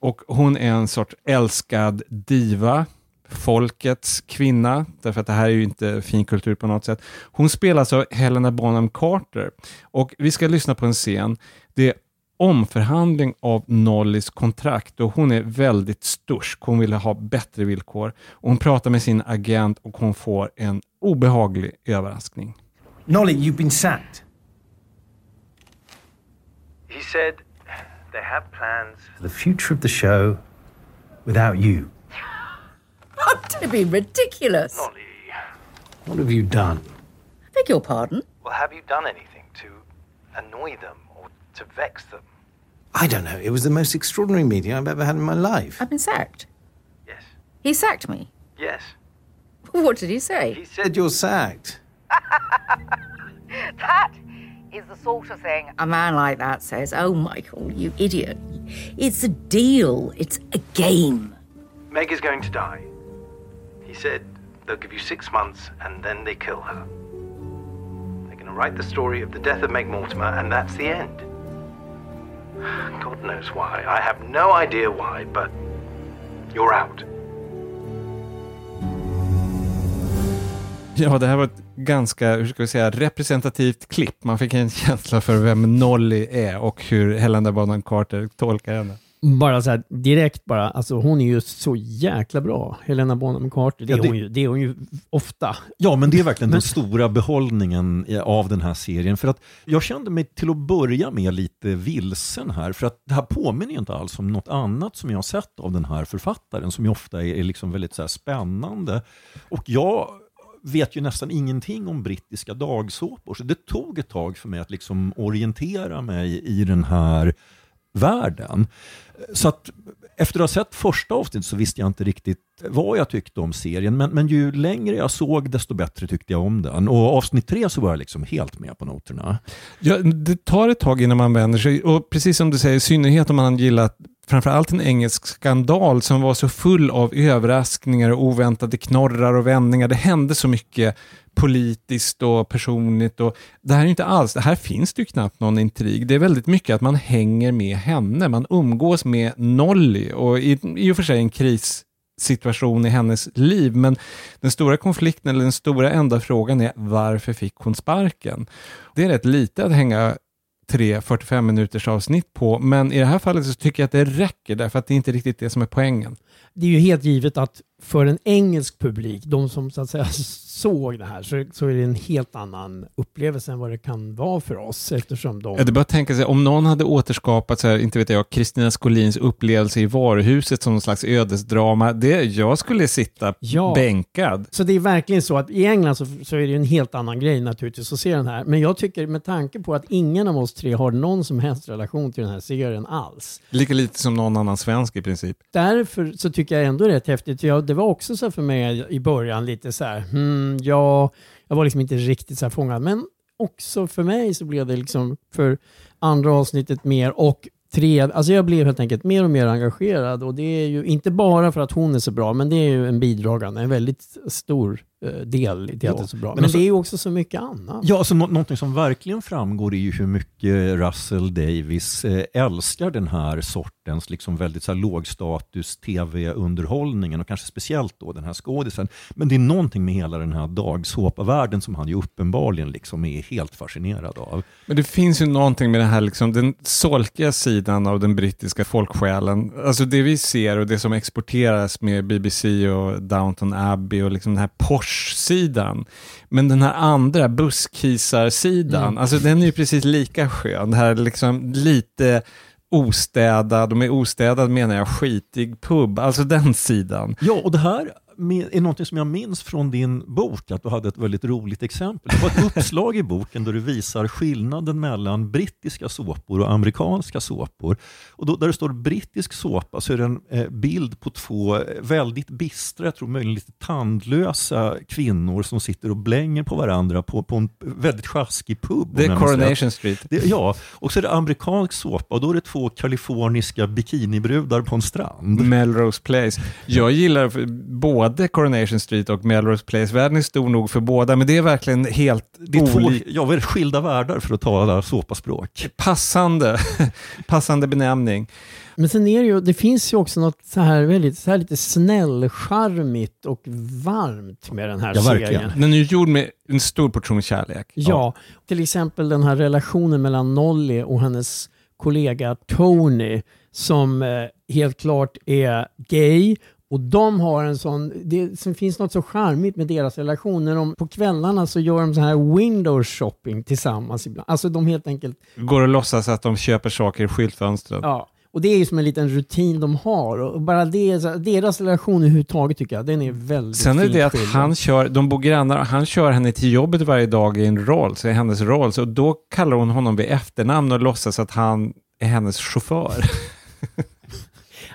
Och hon är en sorts älskad diva, folkets kvinna, därför att det här är ju inte finkultur på något sätt. Hon spelas av Helena Bonham Carter och vi ska lyssna på en scen. Det är omförhandling av Nollys kontrakt och hon är väldigt stursk. Hon vill ha bättre villkor. Och hon pratar med sin agent och hon får en obehaglig överraskning. Nolly, you've been sacked. He said they have plans. The future of the show without you. Oh, don't be ridiculous. Nolly. What have you done? I beg your pardon? Well, have you done anything to annoy them or to vex them? I don't know. It was the most extraordinary meeting I've ever had in my life. I've been sacked. Yes. He sacked me. Yes. What did he say? He said you're sacked. That is the sort of thing a man like that says, Oh, Michael, you idiot. It's a deal, it's a game. Meg is going to die. He said they'll give you six months and then they kill her. They're going to write the story of the death of Meg Mortimer and that's the end. God knows why. I have no idea why, but you're out. Ja, det här var ett ganska, hur ska vi säga, representativt klipp. Man fick en känsla för vem Nolly är och hur Helena Bonham Carter tolkar henne. Bara så här direkt bara, alltså hon är ju så jäkla bra. Helena Bonham Carter, det, Ja, är det- hon ju, det är hon ju ofta. Ja, men det är verkligen den stora behållningen av den här serien. För att jag kände mig till att börja med lite vilsen här. För att det här påminner ju inte alls om något annat som jag har sett av den här författaren, som ju ofta är, är liksom väldigt så spännande. Och jag vet ju nästan ingenting om brittiska dagsåpor, så det tog ett tag för mig att liksom orientera mig i den här världen. Så att efter att ha sett första avsnittet så visste jag inte riktigt vad jag tyckte om serien, men, men ju längre jag såg desto bättre tyckte jag om den. Och avsnitt tre så var jag liksom helt med på noterna. Ja, det tar ett tag innan man vänder sig och precis som du säger, i synnerhet om man gillat framförallt en engelsk skandal som var så full av överraskningar och oväntade knorrar och vändningar. Det hände så mycket politiskt och personligt. Och det här är inte alls, det här finns det ju knappt någon intrig. Det är väldigt mycket att man hänger med henne, man umgås med Nolly och i, i och för sig en krissituation i hennes liv, men den stora konflikten eller den stora enda frågan är varför fick hon sparken? Det är rätt lite att hänga tre 45 minuters avsnitt på, men i det här fallet så tycker jag att det räcker därför att det är inte riktigt det som är poängen. Det är ju helt givet att för en engelsk publik, de som så att säga såg det här, så, så är det en helt annan upplevelse än vad det kan vara för oss eftersom de... Ja, det bara tänka sig, om någon hade återskapat, så här, inte vet jag, Kristina Skolins upplevelse i varuhuset som någon slags ödesdrama, det, jag skulle sitta Ja. bänkad. Så det är verkligen så att i England så, så är det en helt annan grej naturligtvis att se den här. Men jag tycker med tanke på att ingen av oss tre har någon som helst relation till den här serien alls. Lika lite som någon annan svensk i princip. Därför så tycker jag ändå det är rätt häftigt. Jag, det var också så för mig i början lite så här, hmm, ja, jag var liksom inte riktigt så här fångad. Men också för mig så blev det liksom för andra avsnittet mer och tre, alltså jag blev helt enkelt mer och mer engagerad och det är ju inte bara för att hon är så bra, men det är ju en bidragande, en väldigt stor del i att Ja, det är så bra. men Men, alltså- det är ju också så mycket annat. Ja, alltså, nå- någonting som verkligen framgår är ju hur mycket Russell Davis eh, älskar den här sortens liksom väldigt så här, lågstatus tv-underhållningen och kanske speciellt då den här skådisen. Men det är någonting med hela den här dagsåpavärlden som han ju uppenbarligen liksom är helt fascinerad av. Men det finns ju någonting med det här, liksom, den solkiga sidan av den brittiska folksjälen. Alltså det vi ser och det som exporteras med BBC och Downton Abbey och liksom den här Porsche-sidan. Men den här andra busskisar-sidan, Mm. alltså den är ju precis lika skön. Det här liksom lite ostädad, och med ostädad menar jag skitig pub, alltså den sidan. Ja, och det här är någonting som jag minns från din bok, att du hade ett väldigt roligt exempel. Det var ett uppslag i boken där du visar skillnaden mellan brittiska såpor och amerikanska såpor. Och då, där det står brittisk såpa så är det en eh, bild på två eh, väldigt bistra, jag tror möjligen lite tandlösa kvinnor som sitter och blänger på varandra på, på en väldigt sjaskig pub. Det är. Coronation Street. Det, ja, och så är det amerikansk såpa och då är det två kaliforniska bikinibrudar på en strand. Melrose Place. Jag gillar f- både Coronation Street och Melrose Place. Världen är stor nog för båda, men det är verkligen helt Det är två ja, är det, skilda världar för att tala såpaspråk. Passande, passande benämning. Men sen är det ju, det finns ju också något så här väldigt, så här lite snällcharmigt och varmt med den här Ja, verkligen. serien. Den är ju gjord med en stor portion kärlek. Ja, till exempel den här relationen mellan Nolly och hennes kollega Tony som eh, helt klart är gay. Och de har en sån, det som finns något så charmigt med deras relation. När de, på kvällarna så gör de så här window shopping tillsammans ibland. Alltså de helt enkelt, Går att låtsas att de köper saker i skyltfönstret. ja. Och det är ju som en liten rutin de har. Och bara det, så- deras relation överhuvudtaget tycker jag, den är väldigt Sen är fint det att han kör, de bor grannar, och han kör henne till jobbet varje dag i en roll, så är hennes roll, så då kallar hon honom vid efternamn och låtsas att han är hennes chaufför.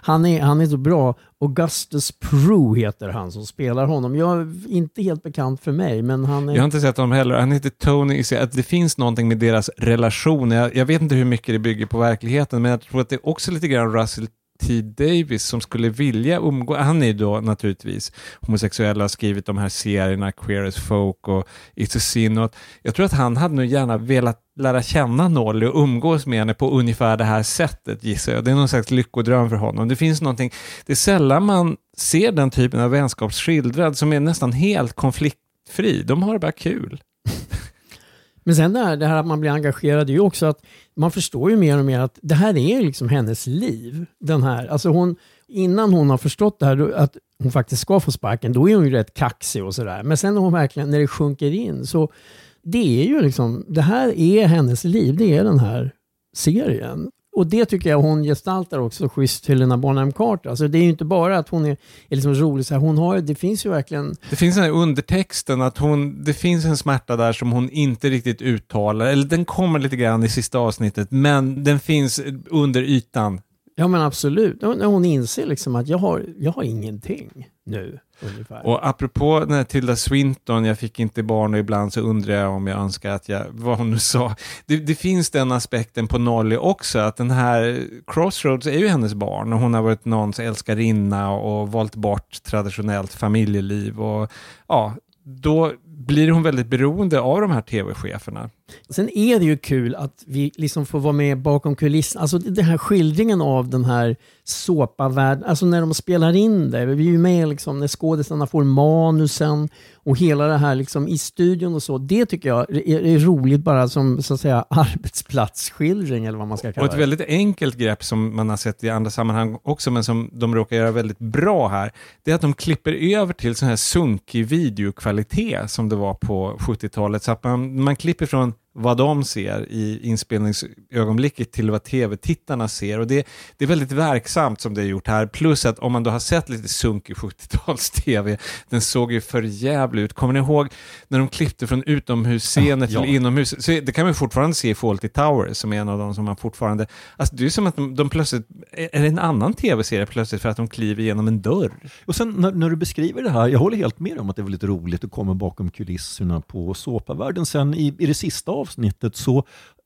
Han är, han är så bra. Augustus Prue heter han som spelar honom. Jag är inte helt bekant för mig, men han är... Jag har inte sett honom heller. Han heter Tony Att det finns någonting med deras relation. Jag, jag vet inte hur mycket det bygger på verkligheten, men jag tror att det är också lite grann Russell T. Davis som skulle vilja umgås. Han är ju då naturligtvis homosexuell och har skrivit de här serierna Queer as Folk och It's a Sin. Och jag tror att han hade nog gärna velat lära känna Nolly och umgås med henne på ungefär det här sättet gissar jag. Det är någon slags lyckodröm för honom. Det finns någonting, det är sällan man ser den typen av vänskap skildrad som är nästan helt konfliktfri. De har det bara kul. Men sen det här, det här att man blir engagerad är ju också att man förstår ju mer och mer att det här är liksom hennes liv. Den här. Alltså hon, innan hon har förstått det här, att hon faktiskt ska få sparken, då är hon ju rätt kaxig och sådär. Men sen när hon verkligen, när det sjunker in, så det är ju liksom, det här är hennes liv, det är den här serien. Och det tycker jag hon gestaltar också schysst, Helena Bonham Carter. Alltså det är ju inte bara att hon är, är liksom rolig, så här, hon har, det finns ju verkligen Det finns den här undertexten att hon, det finns en smärta där som hon inte riktigt uttalar, eller den kommer lite grann i sista avsnittet, men den finns under ytan. Ja men absolut. När hon inser liksom att jag har, jag har ingenting nu. Ungefär. Och apropå den här Tilda Swinton, jag fick inte barn och ibland så undrar jag om jag önskar att jag, vad hon nu sa. Det, det finns den aspekten på Nolly också, att den här Crossroads är ju hennes barn och hon har varit någons älskarinna och valt bort traditionellt familjeliv och ja, då blir hon väldigt beroende av de här tv-cheferna. Sen är det ju kul att vi liksom får vara med bakom kulisserna. Alltså den här skildringen av den här såpavärlden, alltså när de spelar in det. Vi är ju med liksom när skådespelarna får manusen och hela det här liksom i studion och så. Det tycker jag är, är roligt bara som så att säga arbetsplatsskildring eller vad man ska Och kalla ett det. väldigt enkelt grepp som man har sett i andra sammanhang också, men som de råkar göra väldigt bra här, det är att de klipper över till sån här sunkig videokvalitet som det var på 70-talet. Så att man, man klipper från vad de ser i inspelningsögonblicket till vad tv-tittarna ser. Och det, det är väldigt verksamt som det är gjort här. Plus att om man då har sett lite sunkig 70-tals-tv, den såg ju för jävligt ut. Kommer ni ihåg när de klippte från utomhusscener Ja, till ja. inomhus? Så det kan man fortfarande se i Fawlty Towers, som är en av de som man fortfarande... Alltså det är som att de, de plötsligt... Är det en annan tv-serie plötsligt för att de kliver igenom en dörr? Och sen när, när du beskriver det här, jag håller helt med om att det är väldigt roligt att komma bakom kulisserna på såpavärlden. Sen i, i det sista avsnittet så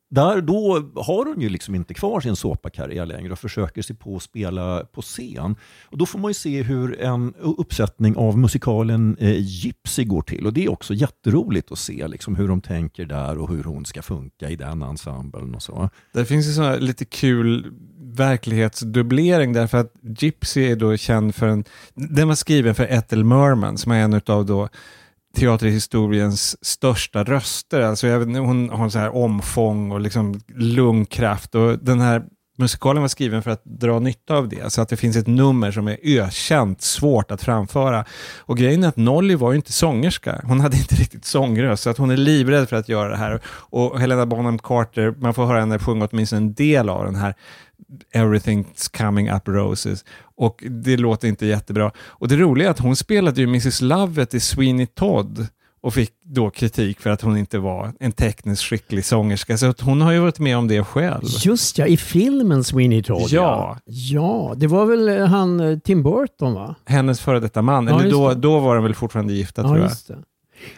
där, då har hon ju liksom inte kvar sin såpakarriär längre och försöker sig på att spela på scen. Och då får man ju se hur en uppsättning av musikalen eh, Gypsy går till. Och det är också jätteroligt att se liksom, hur de tänker där och hur hon ska funka i den ensemblen och så. Det finns ju sån här lite kul verklighetsdubblering därför att Gypsy är då känd för en... Den var skriven för Ethel Merman som är en av då teaterhistoriens största röster. Alltså jag vet, hon har så här omfång och liksom lungkraft och den här musikalen var skriven för att dra nytta av det. Så att det finns ett nummer som är ökänt svårt att framföra. Och grejen är att Nolly var ju inte sångerska. Hon hade inte riktigt sångröst, så att hon är livrädd för att göra det här. Och Helena Bonham Carter, man får höra henne sjunga åtminstone en del av den här Everything's coming up roses. Och det låter inte jättebra. Och det roliga är att hon spelade ju Mrs. Lovett i Sweeney Todd och fick då kritik för att hon inte var en tekniskt skicklig sångerska. Så att hon har ju varit med om det själv. Just ja, i filmen Sweeney Todd. Ja. Ja, det var väl eh, han eh, Tim Burton va? Hennes före detta man, Ja, eller då, det. då var de väl fortfarande gifta Ja, tror jag.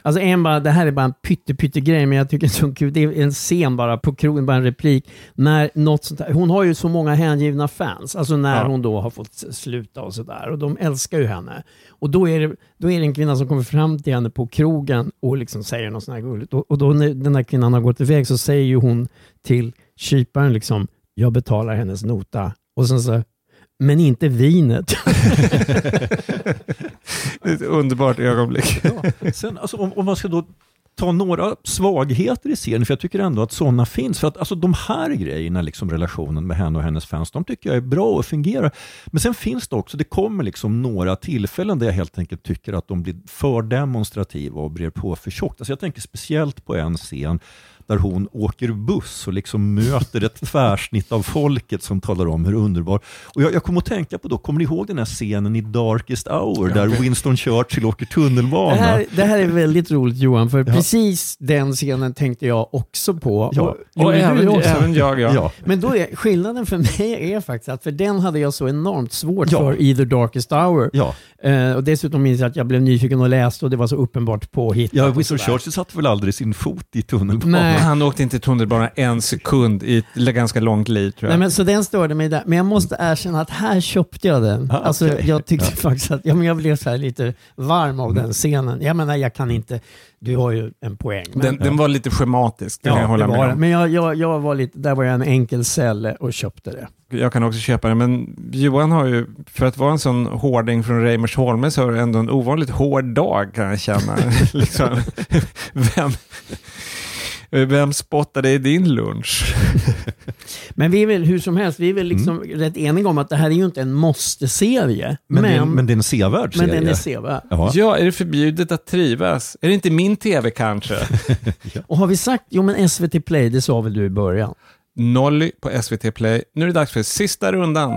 Alltså en bara, det här är bara en pytte, pytte grej, men jag tycker det är så kul. Det är en scen bara på krogen, bara en replik. När något sånt här, hon har ju så många hängivna fans, alltså när Ja. hon då har fått sluta och sådär. Och de älskar ju henne. Och då är, det, då är det en kvinna som kommer fram till henne på krogen och liksom säger något sånt här gulligt. Och, och då när den här kvinnan har gått iväg så säger ju hon till kyparen liksom, jag betalar hennes nota. Och sen så, men inte vinet. Det är ett underbart ögonblick. Sen, alltså, om, om man ska då ta några svagheter i serien, för jag tycker ändå att sådana finns. För att alltså, de här grejerna, liksom relationen med henne och hennes fans, de tycker jag är bra och fungerar. Men sen finns det också, det kommer liksom några tillfällen där jag helt enkelt tycker att de blir för demonstrativa och brer på för tjockt. Alltså jag tänker speciellt på en scen där hon åker buss och liksom möter ett tvärsnitt av folket som talar om hur underbar. Och jag, jag kommer att tänka på då, kommer ni ihåg den här scenen i Darkest Hour där Winston Churchill åker tunnelbana? Det här, det här är väldigt roligt Johan, för precis den scenen tänkte jag också på. Ja, och, och du även- också? även jag, ja. Ja. Men då är, skillnaden för mig är faktiskt att för den hade jag så enormt svårt Ja. för i The Darkest Hour. Ja. Eh, och dessutom minns jag att jag blev nyfiken och läste och det var så uppenbart påhittat. Ja, och Winston. Churchill satte väl aldrig sin fot i tunnelbanan? Nej. Han åkte inte tunnelbana en sekund i ett ganska långt liv tror jag. Nej, men, så den störde mig där. Men jag måste erkänna att här köpte jag den. Ah, alltså, okej. Jag tyckte Ja. faktiskt att ja, men jag blev så här lite varm av den scenen. Jag menar, jag kan inte... Du har ju en poäng. Men, den, den var lite schematisk, det kan jag ja, hålla med om. Men jag, jag, jag var lite, där var jag en enkel celle och köpte det. Jag kan också köpa det, men Johan har ju, för att vara en sån hårding från Reimersholme så har du ändå en ovanligt hård dag kan jag känna. liksom, vem, vem spottade i din lunch? Men vi är väl hur som helst, vi är väl liksom rätt eniga om att det här är ju inte en måste-serie. Men, det är, men det är en sevärd men serie. den är sevärd. Ja. Ja, är det förbjudet att trivas? Är det inte min tv kanske? Och har vi sagt, jo men SVT Play, det sa väl du i början? Nolly på SVT Play. Nu är det dags för sista rundan.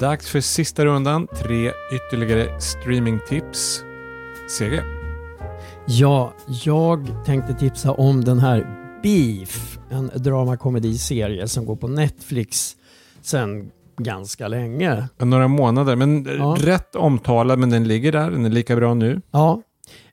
Dags för sista rundan. Tre ytterligare streamingtips. CG. Ja, jag tänkte tipsa om den här Beef, en dramakomediserie som går på Netflix sen ganska länge. Några månader, men Ja. rätt omtalad, men den ligger där. Den är lika bra nu. Ja,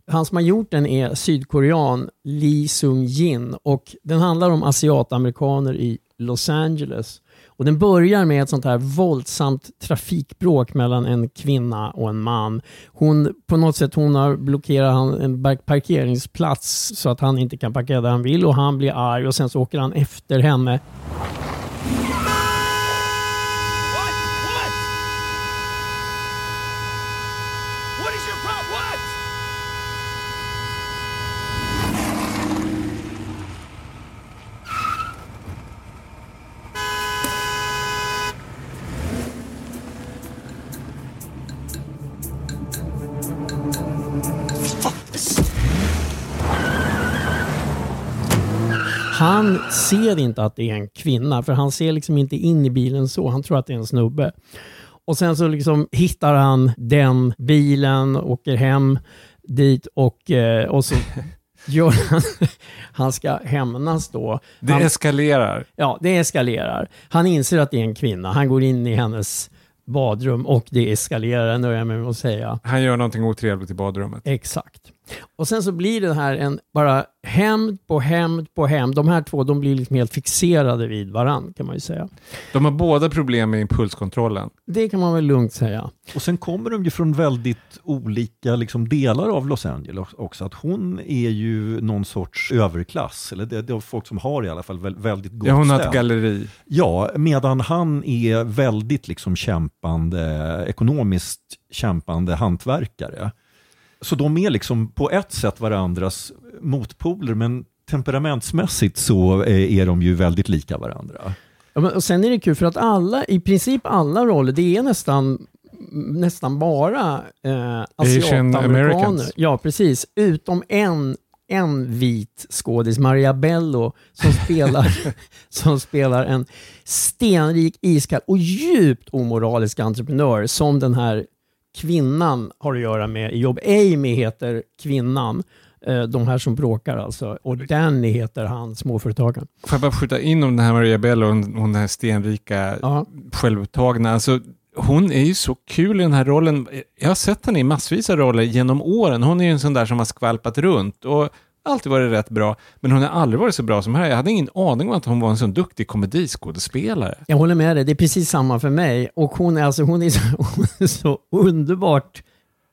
han som har gjort den är sydkorean Lee Sung-jin och den handlar om asiatamerikaner i Los Angeles. Och den börjar med ett sånt här våldsamt trafikbråk mellan en kvinna och en man. Hon, på något sätt hon har blockerat en parkeringsplats så att han inte kan parkera där han vill och han blir arg och sen så åker han efter henne. Han ser inte att det är en kvinna, för han ser liksom inte in i bilen så. Han tror att det är en snubbe. Och sen så liksom hittar han den bilen, åker hem dit och, eh, och så gör han... Han ska hämnas då. Det han, eskalerar. Ja, det eskalerar. Han inser att det är en kvinna. Han går in i hennes badrum och det eskalerar, nöjer jag mig med att säga. Han gör någonting otrevligt i badrummet. Exakt. Och sen så blir det här en bara hämnd på hämnd på hämnd. De här två de blir liksom helt fixerade vid varann kan man ju säga. De har båda problem med impulskontrollen. Det kan man väl lugnt säga. Och sen kommer de ju från väldigt olika liksom, delar av Los Angeles också. Att hon är ju någon sorts överklass, eller det, det är folk som har i alla fall vä- väldigt gott Ja, hon har ett galleri. Ja, medan han är väldigt liksom kämpande, ekonomiskt kämpande hantverkare. Så de är liksom på ett sätt varandras motpoler, men temperamentsmässigt så eh, är de ju väldigt lika varandra. Ja, men, och sen är det kul för att alla, i princip alla roller, det är nästan nästan bara eh, asiatamerikaner. Ja, precis. Utom en, en vit skådis, Maria Bello, som spelar, som spelar en stenrik, iskall och djupt omoralisk entreprenör som den här kvinnan har att göra med i jobb. Amy heter kvinnan, eh, de här som bråkar alltså. Och Danny heter han, småföretagaren. Får jag bara skjuta in om den här Maria Bello, hon, hon den här stenrika, självupptagna. Alltså, hon är ju så kul i den här rollen. Jag har sett henne i massvis av roller genom åren. Hon är ju en sån där som har skvalpat runt och alltid varit rätt bra. Men hon har aldrig varit så bra som här. Jag hade ingen aning om att hon var en sån duktig komediskådespelare. Jag håller med dig, det är precis samma för mig. Och hon är, alltså, hon är, så, hon är så underbart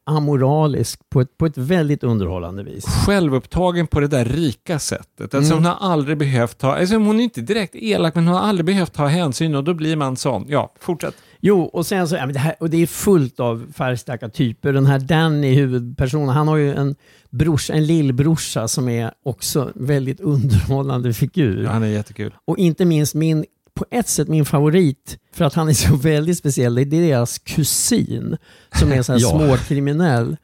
amoralisk på ett, på ett väldigt underhållande vis. Självupptagen på det där rika sättet. Alltså Mm. hon har aldrig behövt ta, alltså hon är inte direkt elak, men hon har aldrig behövt ta hänsyn och då blir man sån. Ja, fortsätt. Jo, och sen så, ja, men det, här, och det är fullt av färgstarka typer. Den här Danny, huvudpersonen, han har ju en, brors, en lillbrorsa som är också väldigt underhållande figur. Ja, han är jättekul. Och inte minst min, på ett sätt min favorit, för att han är så väldigt speciell, det är deras kusin som är så här Ja. småkriminell.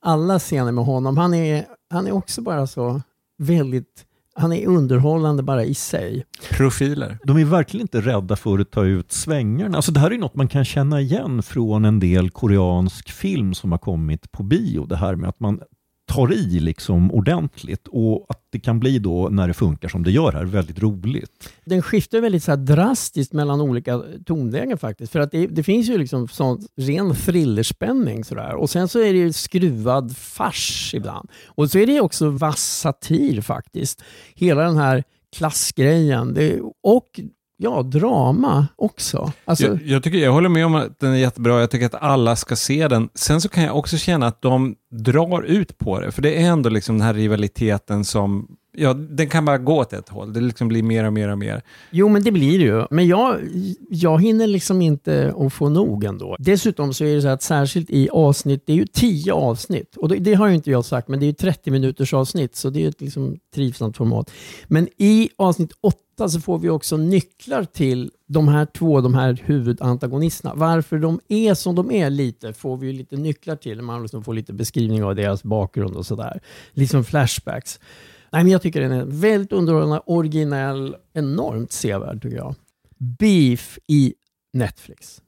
Alla scener med honom, han är, han är också bara så väldigt, han är underhållande bara i sig. Profiler. De är verkligen inte rädda för att ta ut svängarna. Alltså det här är något man kan känna igen från en del koreansk film som har kommit på bio. Det här med att man tar i liksom ordentligt och att det kan bli då, när det funkar som det gör här, väldigt roligt. Den skiftar väldigt så här drastiskt mellan olika tonlägen faktiskt. För att det, det finns ju liksom sån ren thrillerspänning sådär. Och sen så är det ju skruvad fars ibland. Och så är det också vass satir faktiskt. Hela den här klassgrejen. Det, och ja, drama också. Alltså, Jag, jag, tycker, jag håller med om att den är jättebra. Jag tycker att alla ska se den. Sen så kan jag också känna att de drar ut på det. För det är ändå liksom den här rivaliteten som, ja, den kan bara gå åt ett håll. Det liksom blir mer och mer och mer. Jo, men det blir det ju. Men jag, jag hinner liksom inte att få nog ändå. Dessutom så är det så att särskilt i avsnitt, det är ju tio avsnitt. Och det, det har ju inte jag sagt, men det är ju 30 minuters avsnitt, så det är ju ett liksom trivsamt format. Men i avsnitt åtta så får vi också nycklar till de här två, de här huvudantagonisterna. Varför de är som de är lite, får vi ju lite nycklar till. Man liksom får lite beskrivning av deras bakgrund och sådär. Liksom flashbacks. Nej, men jag tycker den är väldigt underhållande, originell, enormt sevärd tycker jag. Beef i Netflix.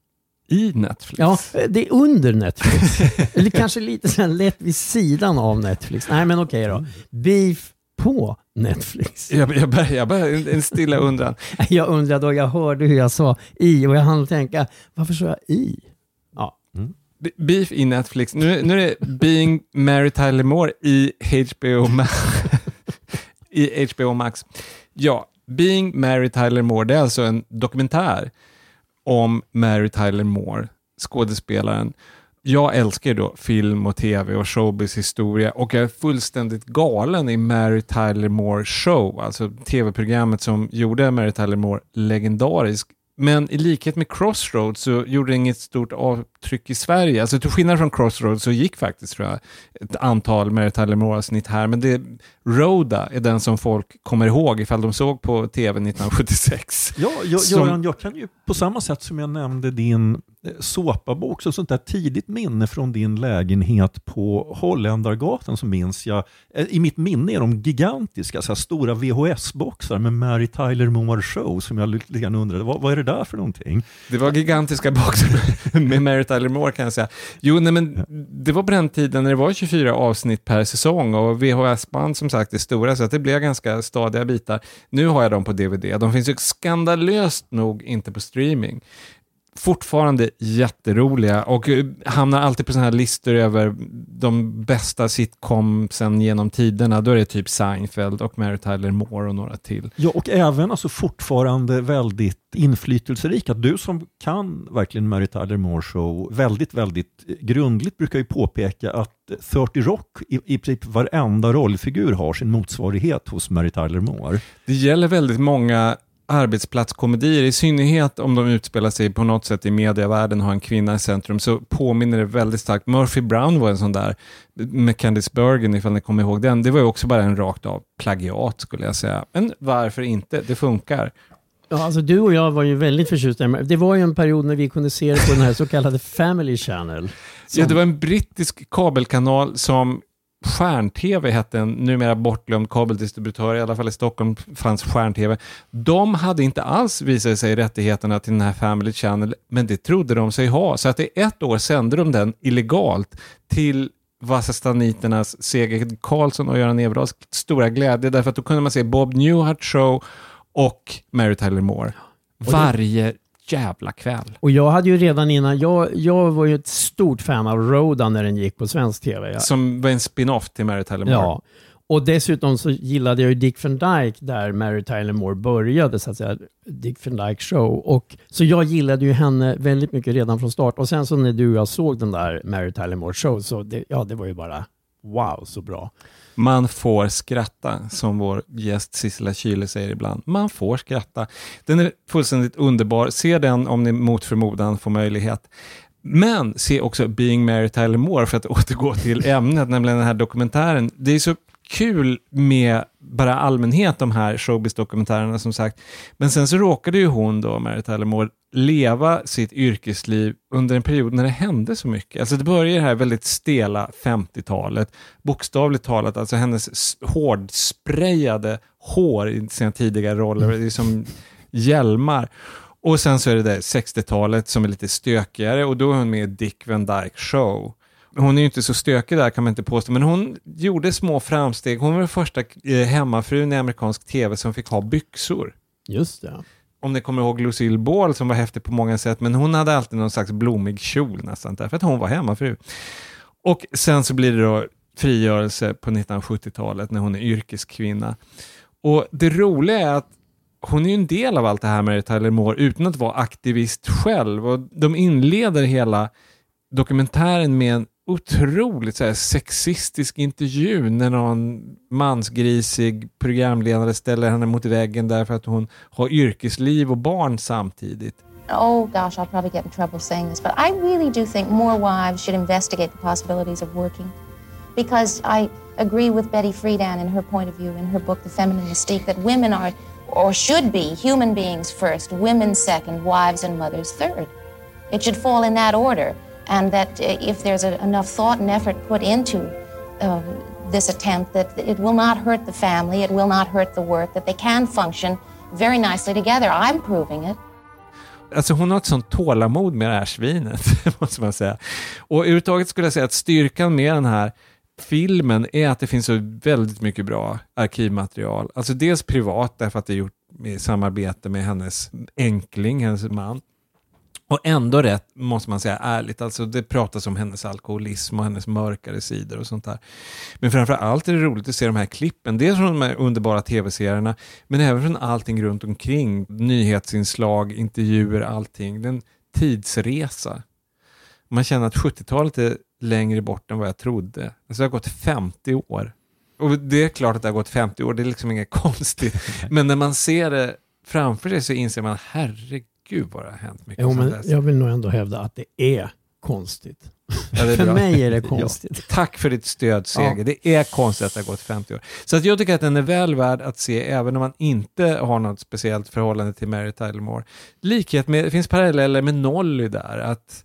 I Netflix? Ja, det är under Netflix. Eller kanske lite så här lätt vid sidan av Netflix. Nej, men okej då. Beef på Netflix. Jag, jag, bara, jag bara, en en stilla undran. Jag undrade och jag hörde hur jag sa i och jag hann tänka, varför sa jag i? Ja. B- Beef i Netflix. Nu, nu är det Being Mary Tyler Moore i HBO, Ma- i HBO Max. Ja, Being Mary Tyler Moore, det är alltså en dokumentär om Mary Tyler Moore, skådespelaren. Jag älskar då film och tv och showbiz historia och jag är fullständigt galen i Mary Tyler Moore Show, alltså tv-programmet som gjorde Mary Tyler Moore legendarisk. Men i likhet med Crossroads så gjorde det inget stort avtryck i Sverige. Alltså till skillnad från Crossroads så gick faktiskt tror jag ett antal Mary Tyler Moore-avsnitt här. Men det, Rhoda är den som folk kommer ihåg ifall de såg på tv 1976. Ja, jag, Som- Göran, jag kan ju på samma sätt som jag nämnde din eh, såpabok, så sånt där tidigt minne från din lägenhet på Holländargatan så minns jag, eh, i mitt minne är de gigantiska, så stora VHS-boxar med Mary Tyler Moore Show som jag lite grann undrade, vad, vad är det där för någonting? Det var gigantiska boxar med Mary Tyler Moore kan jag säga. Jo, nej, men det var på den tiden när det var 24 avsnitt per säsong och VHS-band som sagt är stora så att det blev ganska stadiga bitar. Nu har jag dem på DVD. De finns ju skandalöst nog inte på streaming. Fortfarande jätteroliga och eh, hamnar alltid på sådana här listor över de bästa sitcomsen genom tiderna. Då är det typ Seinfeld och Mary Tyler Moore och några till. Ja, och även alltså fortfarande väldigt inflytelserika. Du som kan verkligen Mary Tyler Moore Show väldigt, väldigt eh, grundligt brukar ju påpeka att 30 Rock i, i princip varenda rollfigur har sin motsvarighet hos Mary Tyler Moore. Det gäller väldigt många arbetsplatskomedier, i synnerhet om de utspelar sig på något sätt i medievärlden och har en kvinna i centrum, så påminner det väldigt starkt. Murphy Brown var en sån där, med Candice Bergen, ifall ni kommer ihåg den. Det var ju också bara en rakt av plagiat skulle jag säga. Men varför inte? Det funkar. Ja, alltså du och jag var ju väldigt förtjusta Det var ju en period när vi kunde se det på den här så kallade Family Channel. Ja, det var en brittisk kabelkanal som Stjärn-TV hette en numera bortglömd kabeldistributör, i alla fall i Stockholm fanns Stjärn-TV. De hade inte alls visat sig rättigheterna till den här Family Channel, men det trodde de sig ha. Så att i ett år sände de den illegalt till Vasastaniternas Seger Karlsson och Göran Everahls stora glädje, därför att då kunde man se Bob Newhart show och Mary Tyler Moore. Varje jävla kväll. Och jag hade ju redan innan, jag, jag var ju ett stort fan av Roda när den gick på svensk TV. Jag, Som var en spin-off till Mary Tyler Moore. ja. Och dessutom så gillade jag ju Dick Van Dyke där Mary Tyler Moore började, så att säga, Dick Van Dyke Show. Och, så jag gillade ju henne väldigt mycket redan från start. Och sen så när du och jag såg den där Mary Tyler Moore Show, så det, ja, det var ju bara wow, så bra. Man får skratta, som vår gäst Sissela Kyle säger ibland. Man får skratta. Den är fullständigt underbar. Se den om ni mot förmodan får möjlighet. Men se också Being Mary Tyler Moore, för att återgå till ämnet, nämligen den här dokumentären. Det är så kul med bara allmänhet, de här showbiz-dokumentärerna som sagt. Men sen så råkade ju hon då, Mary Tyler Moore, leva sitt yrkesliv under en period när det hände så mycket. Alltså det börjar det här väldigt stela 50-talet, bokstavligt talat, alltså hennes hårdsprayade hår i sina tidigare roller, det är som hjälmar. Och sen så är det där 60-talet som är lite stökigare och då är hon med i Dick Van Dyke Show. Hon är ju inte så stökig där kan man inte påstå, men hon gjorde små framsteg. Hon var den första eh, hemmafrun i amerikansk tv som fick ha byxor. Just det. Om ni kommer ihåg Lucille Ball som var häftig på många sätt, men hon hade alltid någon slags blommig kjol nästan, därför att hon var hemmafru. Och sen så blir det då frigörelse på 1970-talet när hon är yrkeskvinna. Och det roliga är att hon är ju en del av allt det här med Tyler Moore utan att vara aktivist själv. Och de inleder hela dokumentären med en otroligt så här, sexistisk intervju när någon mansgrisig programledare ställer henne mot väggen därför att hon har yrkesliv och barn samtidigt. Oh gosh, I'll probably get in trouble saying this, but I really do think more wives should investigate the possibilities of working. Because I agree with Betty Friedan in her point of view in her book, The Feminine Mystique, that women are, or should be, human beings first, women second, wives and mothers third. It should fall in that order. And that uh, if there's a, enough thought and effort put into uh, this attempt, that it will not hurt the family, it will not hurt the work, that they can function very nicely together. I'm proving it. Alltså hon har ett sånt tålamod med det här svinet, måste man säga. Och överhuvudtaget skulle jag säga att styrkan med den här filmen är att det finns så väldigt mycket bra arkivmaterial. Alltså dels privat, därför att det är gjort i samarbete med hennes enkling, hennes man. Och ändå rätt, måste man säga, ärligt. Alltså det pratas om hennes alkoholism och hennes mörkare sidor och sånt där. Men framför allt är det roligt att se de här klippen. Dels från de här underbara tv-serierna, men även från allting runt omkring. Nyhetsinslag, intervjuer, allting. Det är en tidsresa. Man känner att 70-talet är längre bort än vad jag trodde. Alltså det har gått 50 år. Och det är klart att det har gått 50 år, det är liksom inget konstigt. Men när man ser det framför sig så inser man, herregud vad det har hänt mycket Jo, men dess. jag vill nog ändå hävda att det är konstigt. Ja, det är För bra. mig är det konstigt. Ja. Tack för ditt stöd, Seger. Ja. Det är konstigt att det har gått 50 år. Så att jag tycker att den är väl värd att se, även om man inte har något speciellt förhållande till Mary Tyler Moore. Likhet med, det finns paralleller med Nolly där, att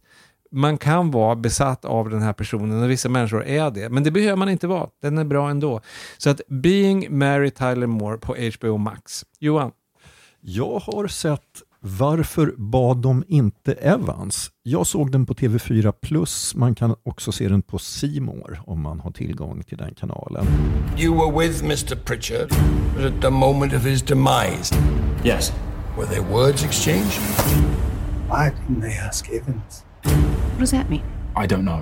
man kan vara besatt av den här personen och vissa människor är det, men det behöver man inte vara. Den är bra ändå. Så att Being Mary Tyler Moore på HBO Max. Johan? Jag har sett Varför bad de inte Evans? Jag såg den på TV4 Plus. Man kan också se den på More om man har tillgång till den kanalen. You were with Mr. Pritchard at the moment of his demise. Yes. Were there words exchanged? Why didn't they ask Evans? What does that mean? I don't know.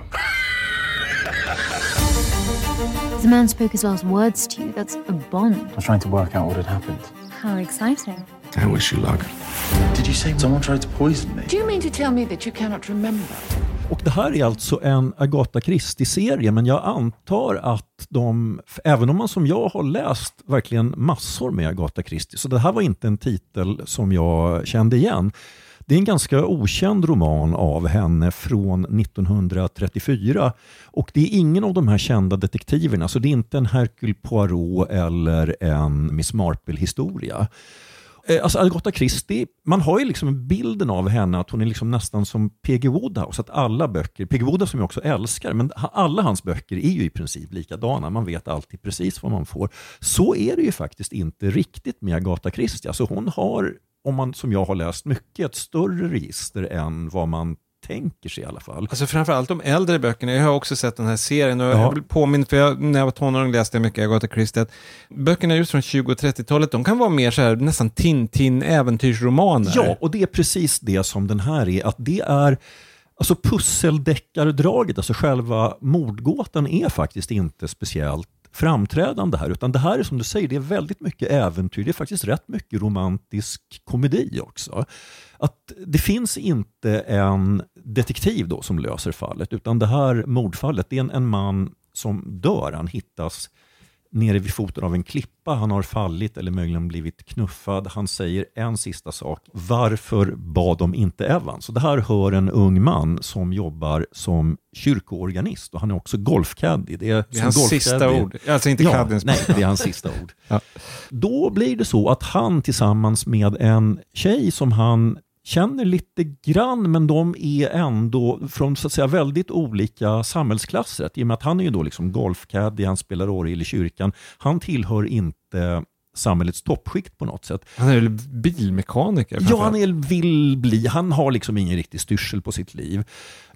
The man spoke his last words to you. That's a bond. I was trying to work out what had happened. How exciting. I wish you luck. Did you say someone tried to poison me? Do you mean to tell me that you cannot remember? Och det här är alltså en Agatha Christie-serie, men jag antar att de, även om man som jag har läst verkligen massor med Agatha Christie, så det här var inte en titel som jag kände igen. Det är en ganska okänd roman av henne från 1934 och det är ingen av de här kända detektiverna, så det är inte en Hercule Poirot eller en Miss Marple-historia. Eh, alltså Agatha Christie, man har ju liksom bilden av henne att hon är liksom nästan som P.G. Woodhouse, att alla böcker, P.G. Woodhouse som jag också älskar, men alla hans böcker är ju i princip likadana, man vet alltid precis vad man får. Så är det ju faktiskt inte riktigt med Agatha Christie. Alltså hon har, om man, som jag har läst mycket, ett större register än vad man tänker sig i alla fall. Alltså framförallt de äldre böckerna. Jag har också sett den här serien och Ja. jag vill påminna, för jag, när jag var tonåring läste jag mycket Agatha Christie. att Böckerna just från 20 och 30-talet, de kan vara mer så här, nästan Tintin-äventyrsromaner. Ja, och det är precis det som den här är. Att det är Alltså pusseldeckardraget, alltså själva mordgåtan är faktiskt inte speciellt framträdande här, utan det här är som du säger, det är väldigt mycket äventyr, det är faktiskt rätt mycket romantisk komedi också. Att det finns inte en detektiv då som löser fallet, utan det här mordfallet, det är en, en man som dör, han hittas nere vid foten av en klippa. Han har fallit eller möjligen blivit knuffad. Han säger en sista sak. Varför bad de inte Evans? Så det här hör en ung man som jobbar som kyrkoorganist och han är också golfcaddy. Det är, Det är hans sista ord. Alltså inte ja, caddens. Nej, det är hans sista ord. Då blir det så att han tillsammans med en tjej som han känner lite grann, men de är ändå från så att säga väldigt olika samhällsklasser. I och med att han är ju då liksom golfcaddy, han spelar orgel i kyrkan. Han tillhör inte samhällets toppskikt på något sätt. Han är väl bilmekaniker? Ja, han är, vill bli. Han har liksom ingen riktig styrsel på sitt liv.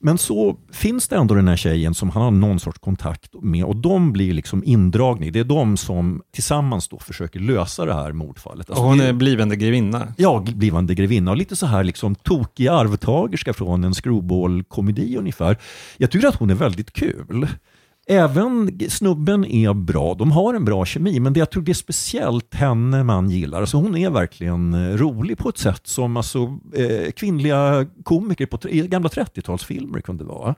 Men så finns det ändå den här tjejen som han har någon sorts kontakt med och de blir liksom indragna. Det är de som tillsammans då försöker lösa det här mordfallet. Alltså och hon är blivande grevinna. Ja, blivande grevinna och lite så här liksom tokig arvtagerska från en screwball-komedi ungefär. Jag tycker att hon är väldigt kul. Även snubben är bra, de har en bra kemi, men det, jag tror det är speciellt henne man gillar. Alltså hon är verkligen eh, rolig på ett sätt som alltså, eh, kvinnliga komiker på, i gamla 30-talsfilmer kunde vara.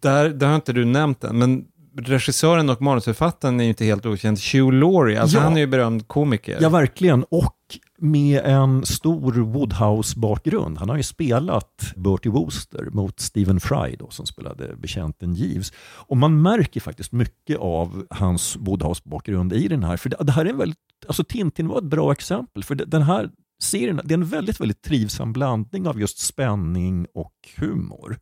Där, där har inte du nämnt den, men regissören och manusförfattaren är ju inte helt okänd. Hugh Laurie, alltså Ja. han är ju berömd komiker. Ja, verkligen. Och med en stor Woodhouse-bakgrund. Han har ju spelat Bertie Wooster mot Stephen Fry då, som spelade betjänten Jeeves. Och man märker faktiskt mycket av hans Woodhouse-bakgrund i den här. För det, det här är en väldigt, alltså Tintin var ett bra exempel. För det- den här serien, det är en väldigt, väldigt trivsam blandning av just spänning och humor.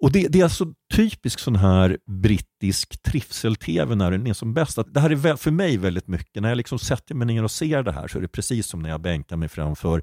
Och det, det är alltså typisk sån här brittisk trivsel-tv när den är som bäst. Att det här är för mig väldigt mycket, när jag liksom sätter mig ner och ser det här så är det precis som när jag bänkar mig framför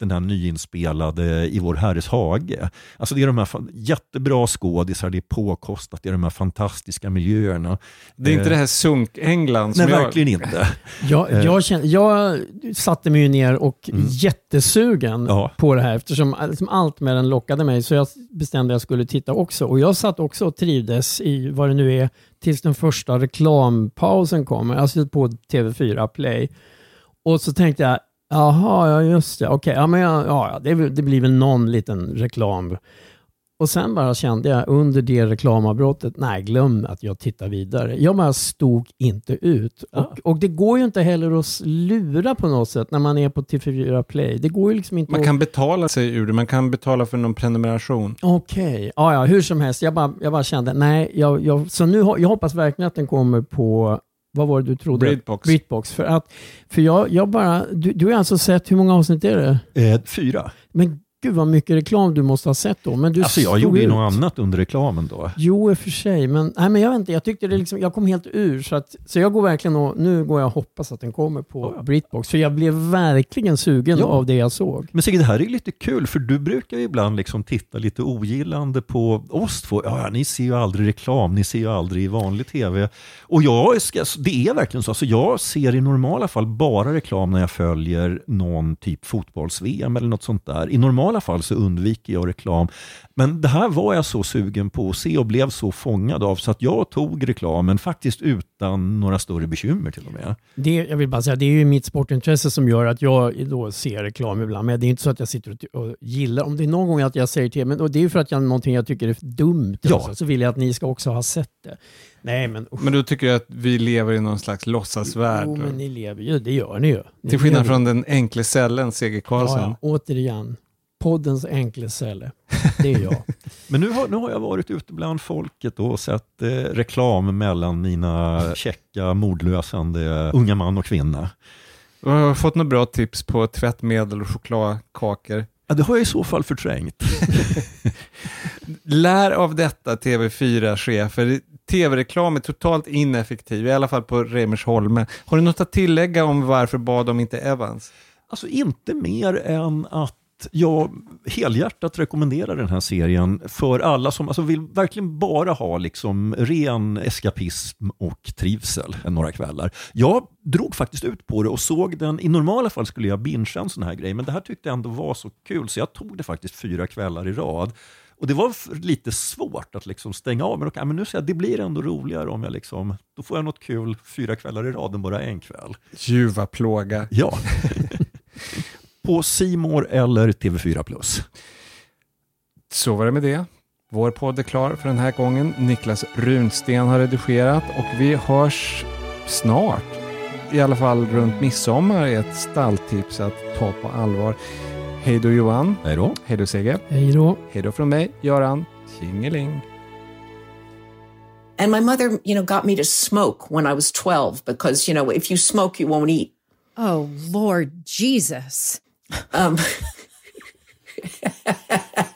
den här nyinspelade I vår herres hage. Alltså det är de här jättebra skådisar, det är påkostat, det är de här fantastiska miljöerna. Det är inte Eh, det här sunk-England som Nej, jag... verkligen inte. Jag, Eh. jag, kände, jag satte mig ju ner och jättesugen Ja. på det här eftersom liksom allt med den lockade mig så jag bestämde att jag skulle titta också. Och jag satt också och trivdes i vad det nu är tills den första reklampausen kommer, alltså på TV4 Play. Och så tänkte jag, jaha, ja just det, okej, ja, men ja, ja, det, det blir väl någon liten reklam. Och sen bara kände jag under det reklamavbrottet, nej glöm att jag tittar vidare. Jag bara stod inte ut. Och, och det går ju inte heller att lura på något sätt när man är på TV4 Play. Det går ju liksom inte Man att... kan betala sig ur det, man kan betala för någon prenumeration. Okej, ja, ja, hur som helst. Jag bara, jag bara kände, nej, jag, jag, så nu, jag hoppas verkligen att den kommer på, vad var det du trodde? Britbox. Britbox. För, att, för jag, jag bara, du, du har alltså sett, hur många avsnitt är det? Eh, fyra. Men gud vad mycket reklam du måste ha sett då. Men du Alltså jag gjorde ju något annat under reklamen då. Jo, i och för sig. Men, nej, men jag vet inte, jag tyckte det liksom, jag kom helt ur. Så, att, så jag går verkligen och, nu går jag och hoppas att den kommer på Britbox. För jag blev verkligen sugen Ja. av det jag såg. Men Sigge, det här är lite kul, för du brukar ju ibland liksom titta lite ogillande på oss två. Ja, ja, ni ser ju aldrig reklam, ni ser ju aldrig vanlig tv. Och jag ska, det är verkligen så. Alltså jag ser i normala fall bara reklam när jag följer någon typ fotbolls-VM eller något sånt där. I normala fall så undviker jag reklam. Men det här var jag så sugen på att se och blev så fångad av så att jag tog reklamen faktiskt utan några större bekymmer till och med. Det, jag vill bara säga, det är ju mitt sportintresse som gör att jag då ser reklam ibland. Men det är inte så att jag sitter och, gillar, om det är någon gång att jag säger till, men och det är ju för att jag någonting jag tycker är dumt. Ja. Alltså, så vill jag att ni ska också ha sett det. Nej men usch. Men du tycker att vi lever i någon slags låtsasvärld? Jo, men ni lever ju, det gör ni ju. Ni Till skillnad från den enkle cellen, C.G. Karlsson. Ja, ja, återigen, poddens enkläcelle. Det är jag. Men nu har, nu har jag varit ute bland folket och sett eh, reklam mellan mina käcka, mordlösande unga man och kvinna. Och Har du fått några bra tips på tvättmedel och chokladkakor? Ja, det har jag i så fall förträngt. Lär av detta TV4-chefer. TV-reklam är totalt ineffektiv, i alla fall på Reimersholme. Har du något att tillägga om varför bad de inte Evans? Alltså inte mer än att jag helhjärtat rekommenderar den här serien för alla som alltså, vill verkligen bara ha liksom ren eskapism och trivsel några kvällar. Jag drog faktiskt ut på det och såg den, i normala fall skulle jag bingea en sån här grej, men det här tyckte jag ändå var så kul så jag tog det faktiskt fyra kvällar i rad. Och det var lite svårt att liksom stänga av, men, okej, men nu ser jag det blir ändå roligare om jag liksom, då får jag något kul fyra kvällar i rad än bara en kväll. Ljuva plåga. Ja. på Simor eller TV4 Plus. Så var det med det. Vår podd är klar för den här gången. Niklas Runsten har redigerat och vi hörs snart. I alla fall runt midsommar är ett stalltips att ta på allvar. Hej då Johan. Hej då. Hej då Sigge. Hej då. Hej då från mig, Göran. Tjingeling. And my mother, you know, got me to smoke when I was 12 because, you know, if you smoke, you won't eat. Oh, Lord Jesus. Um,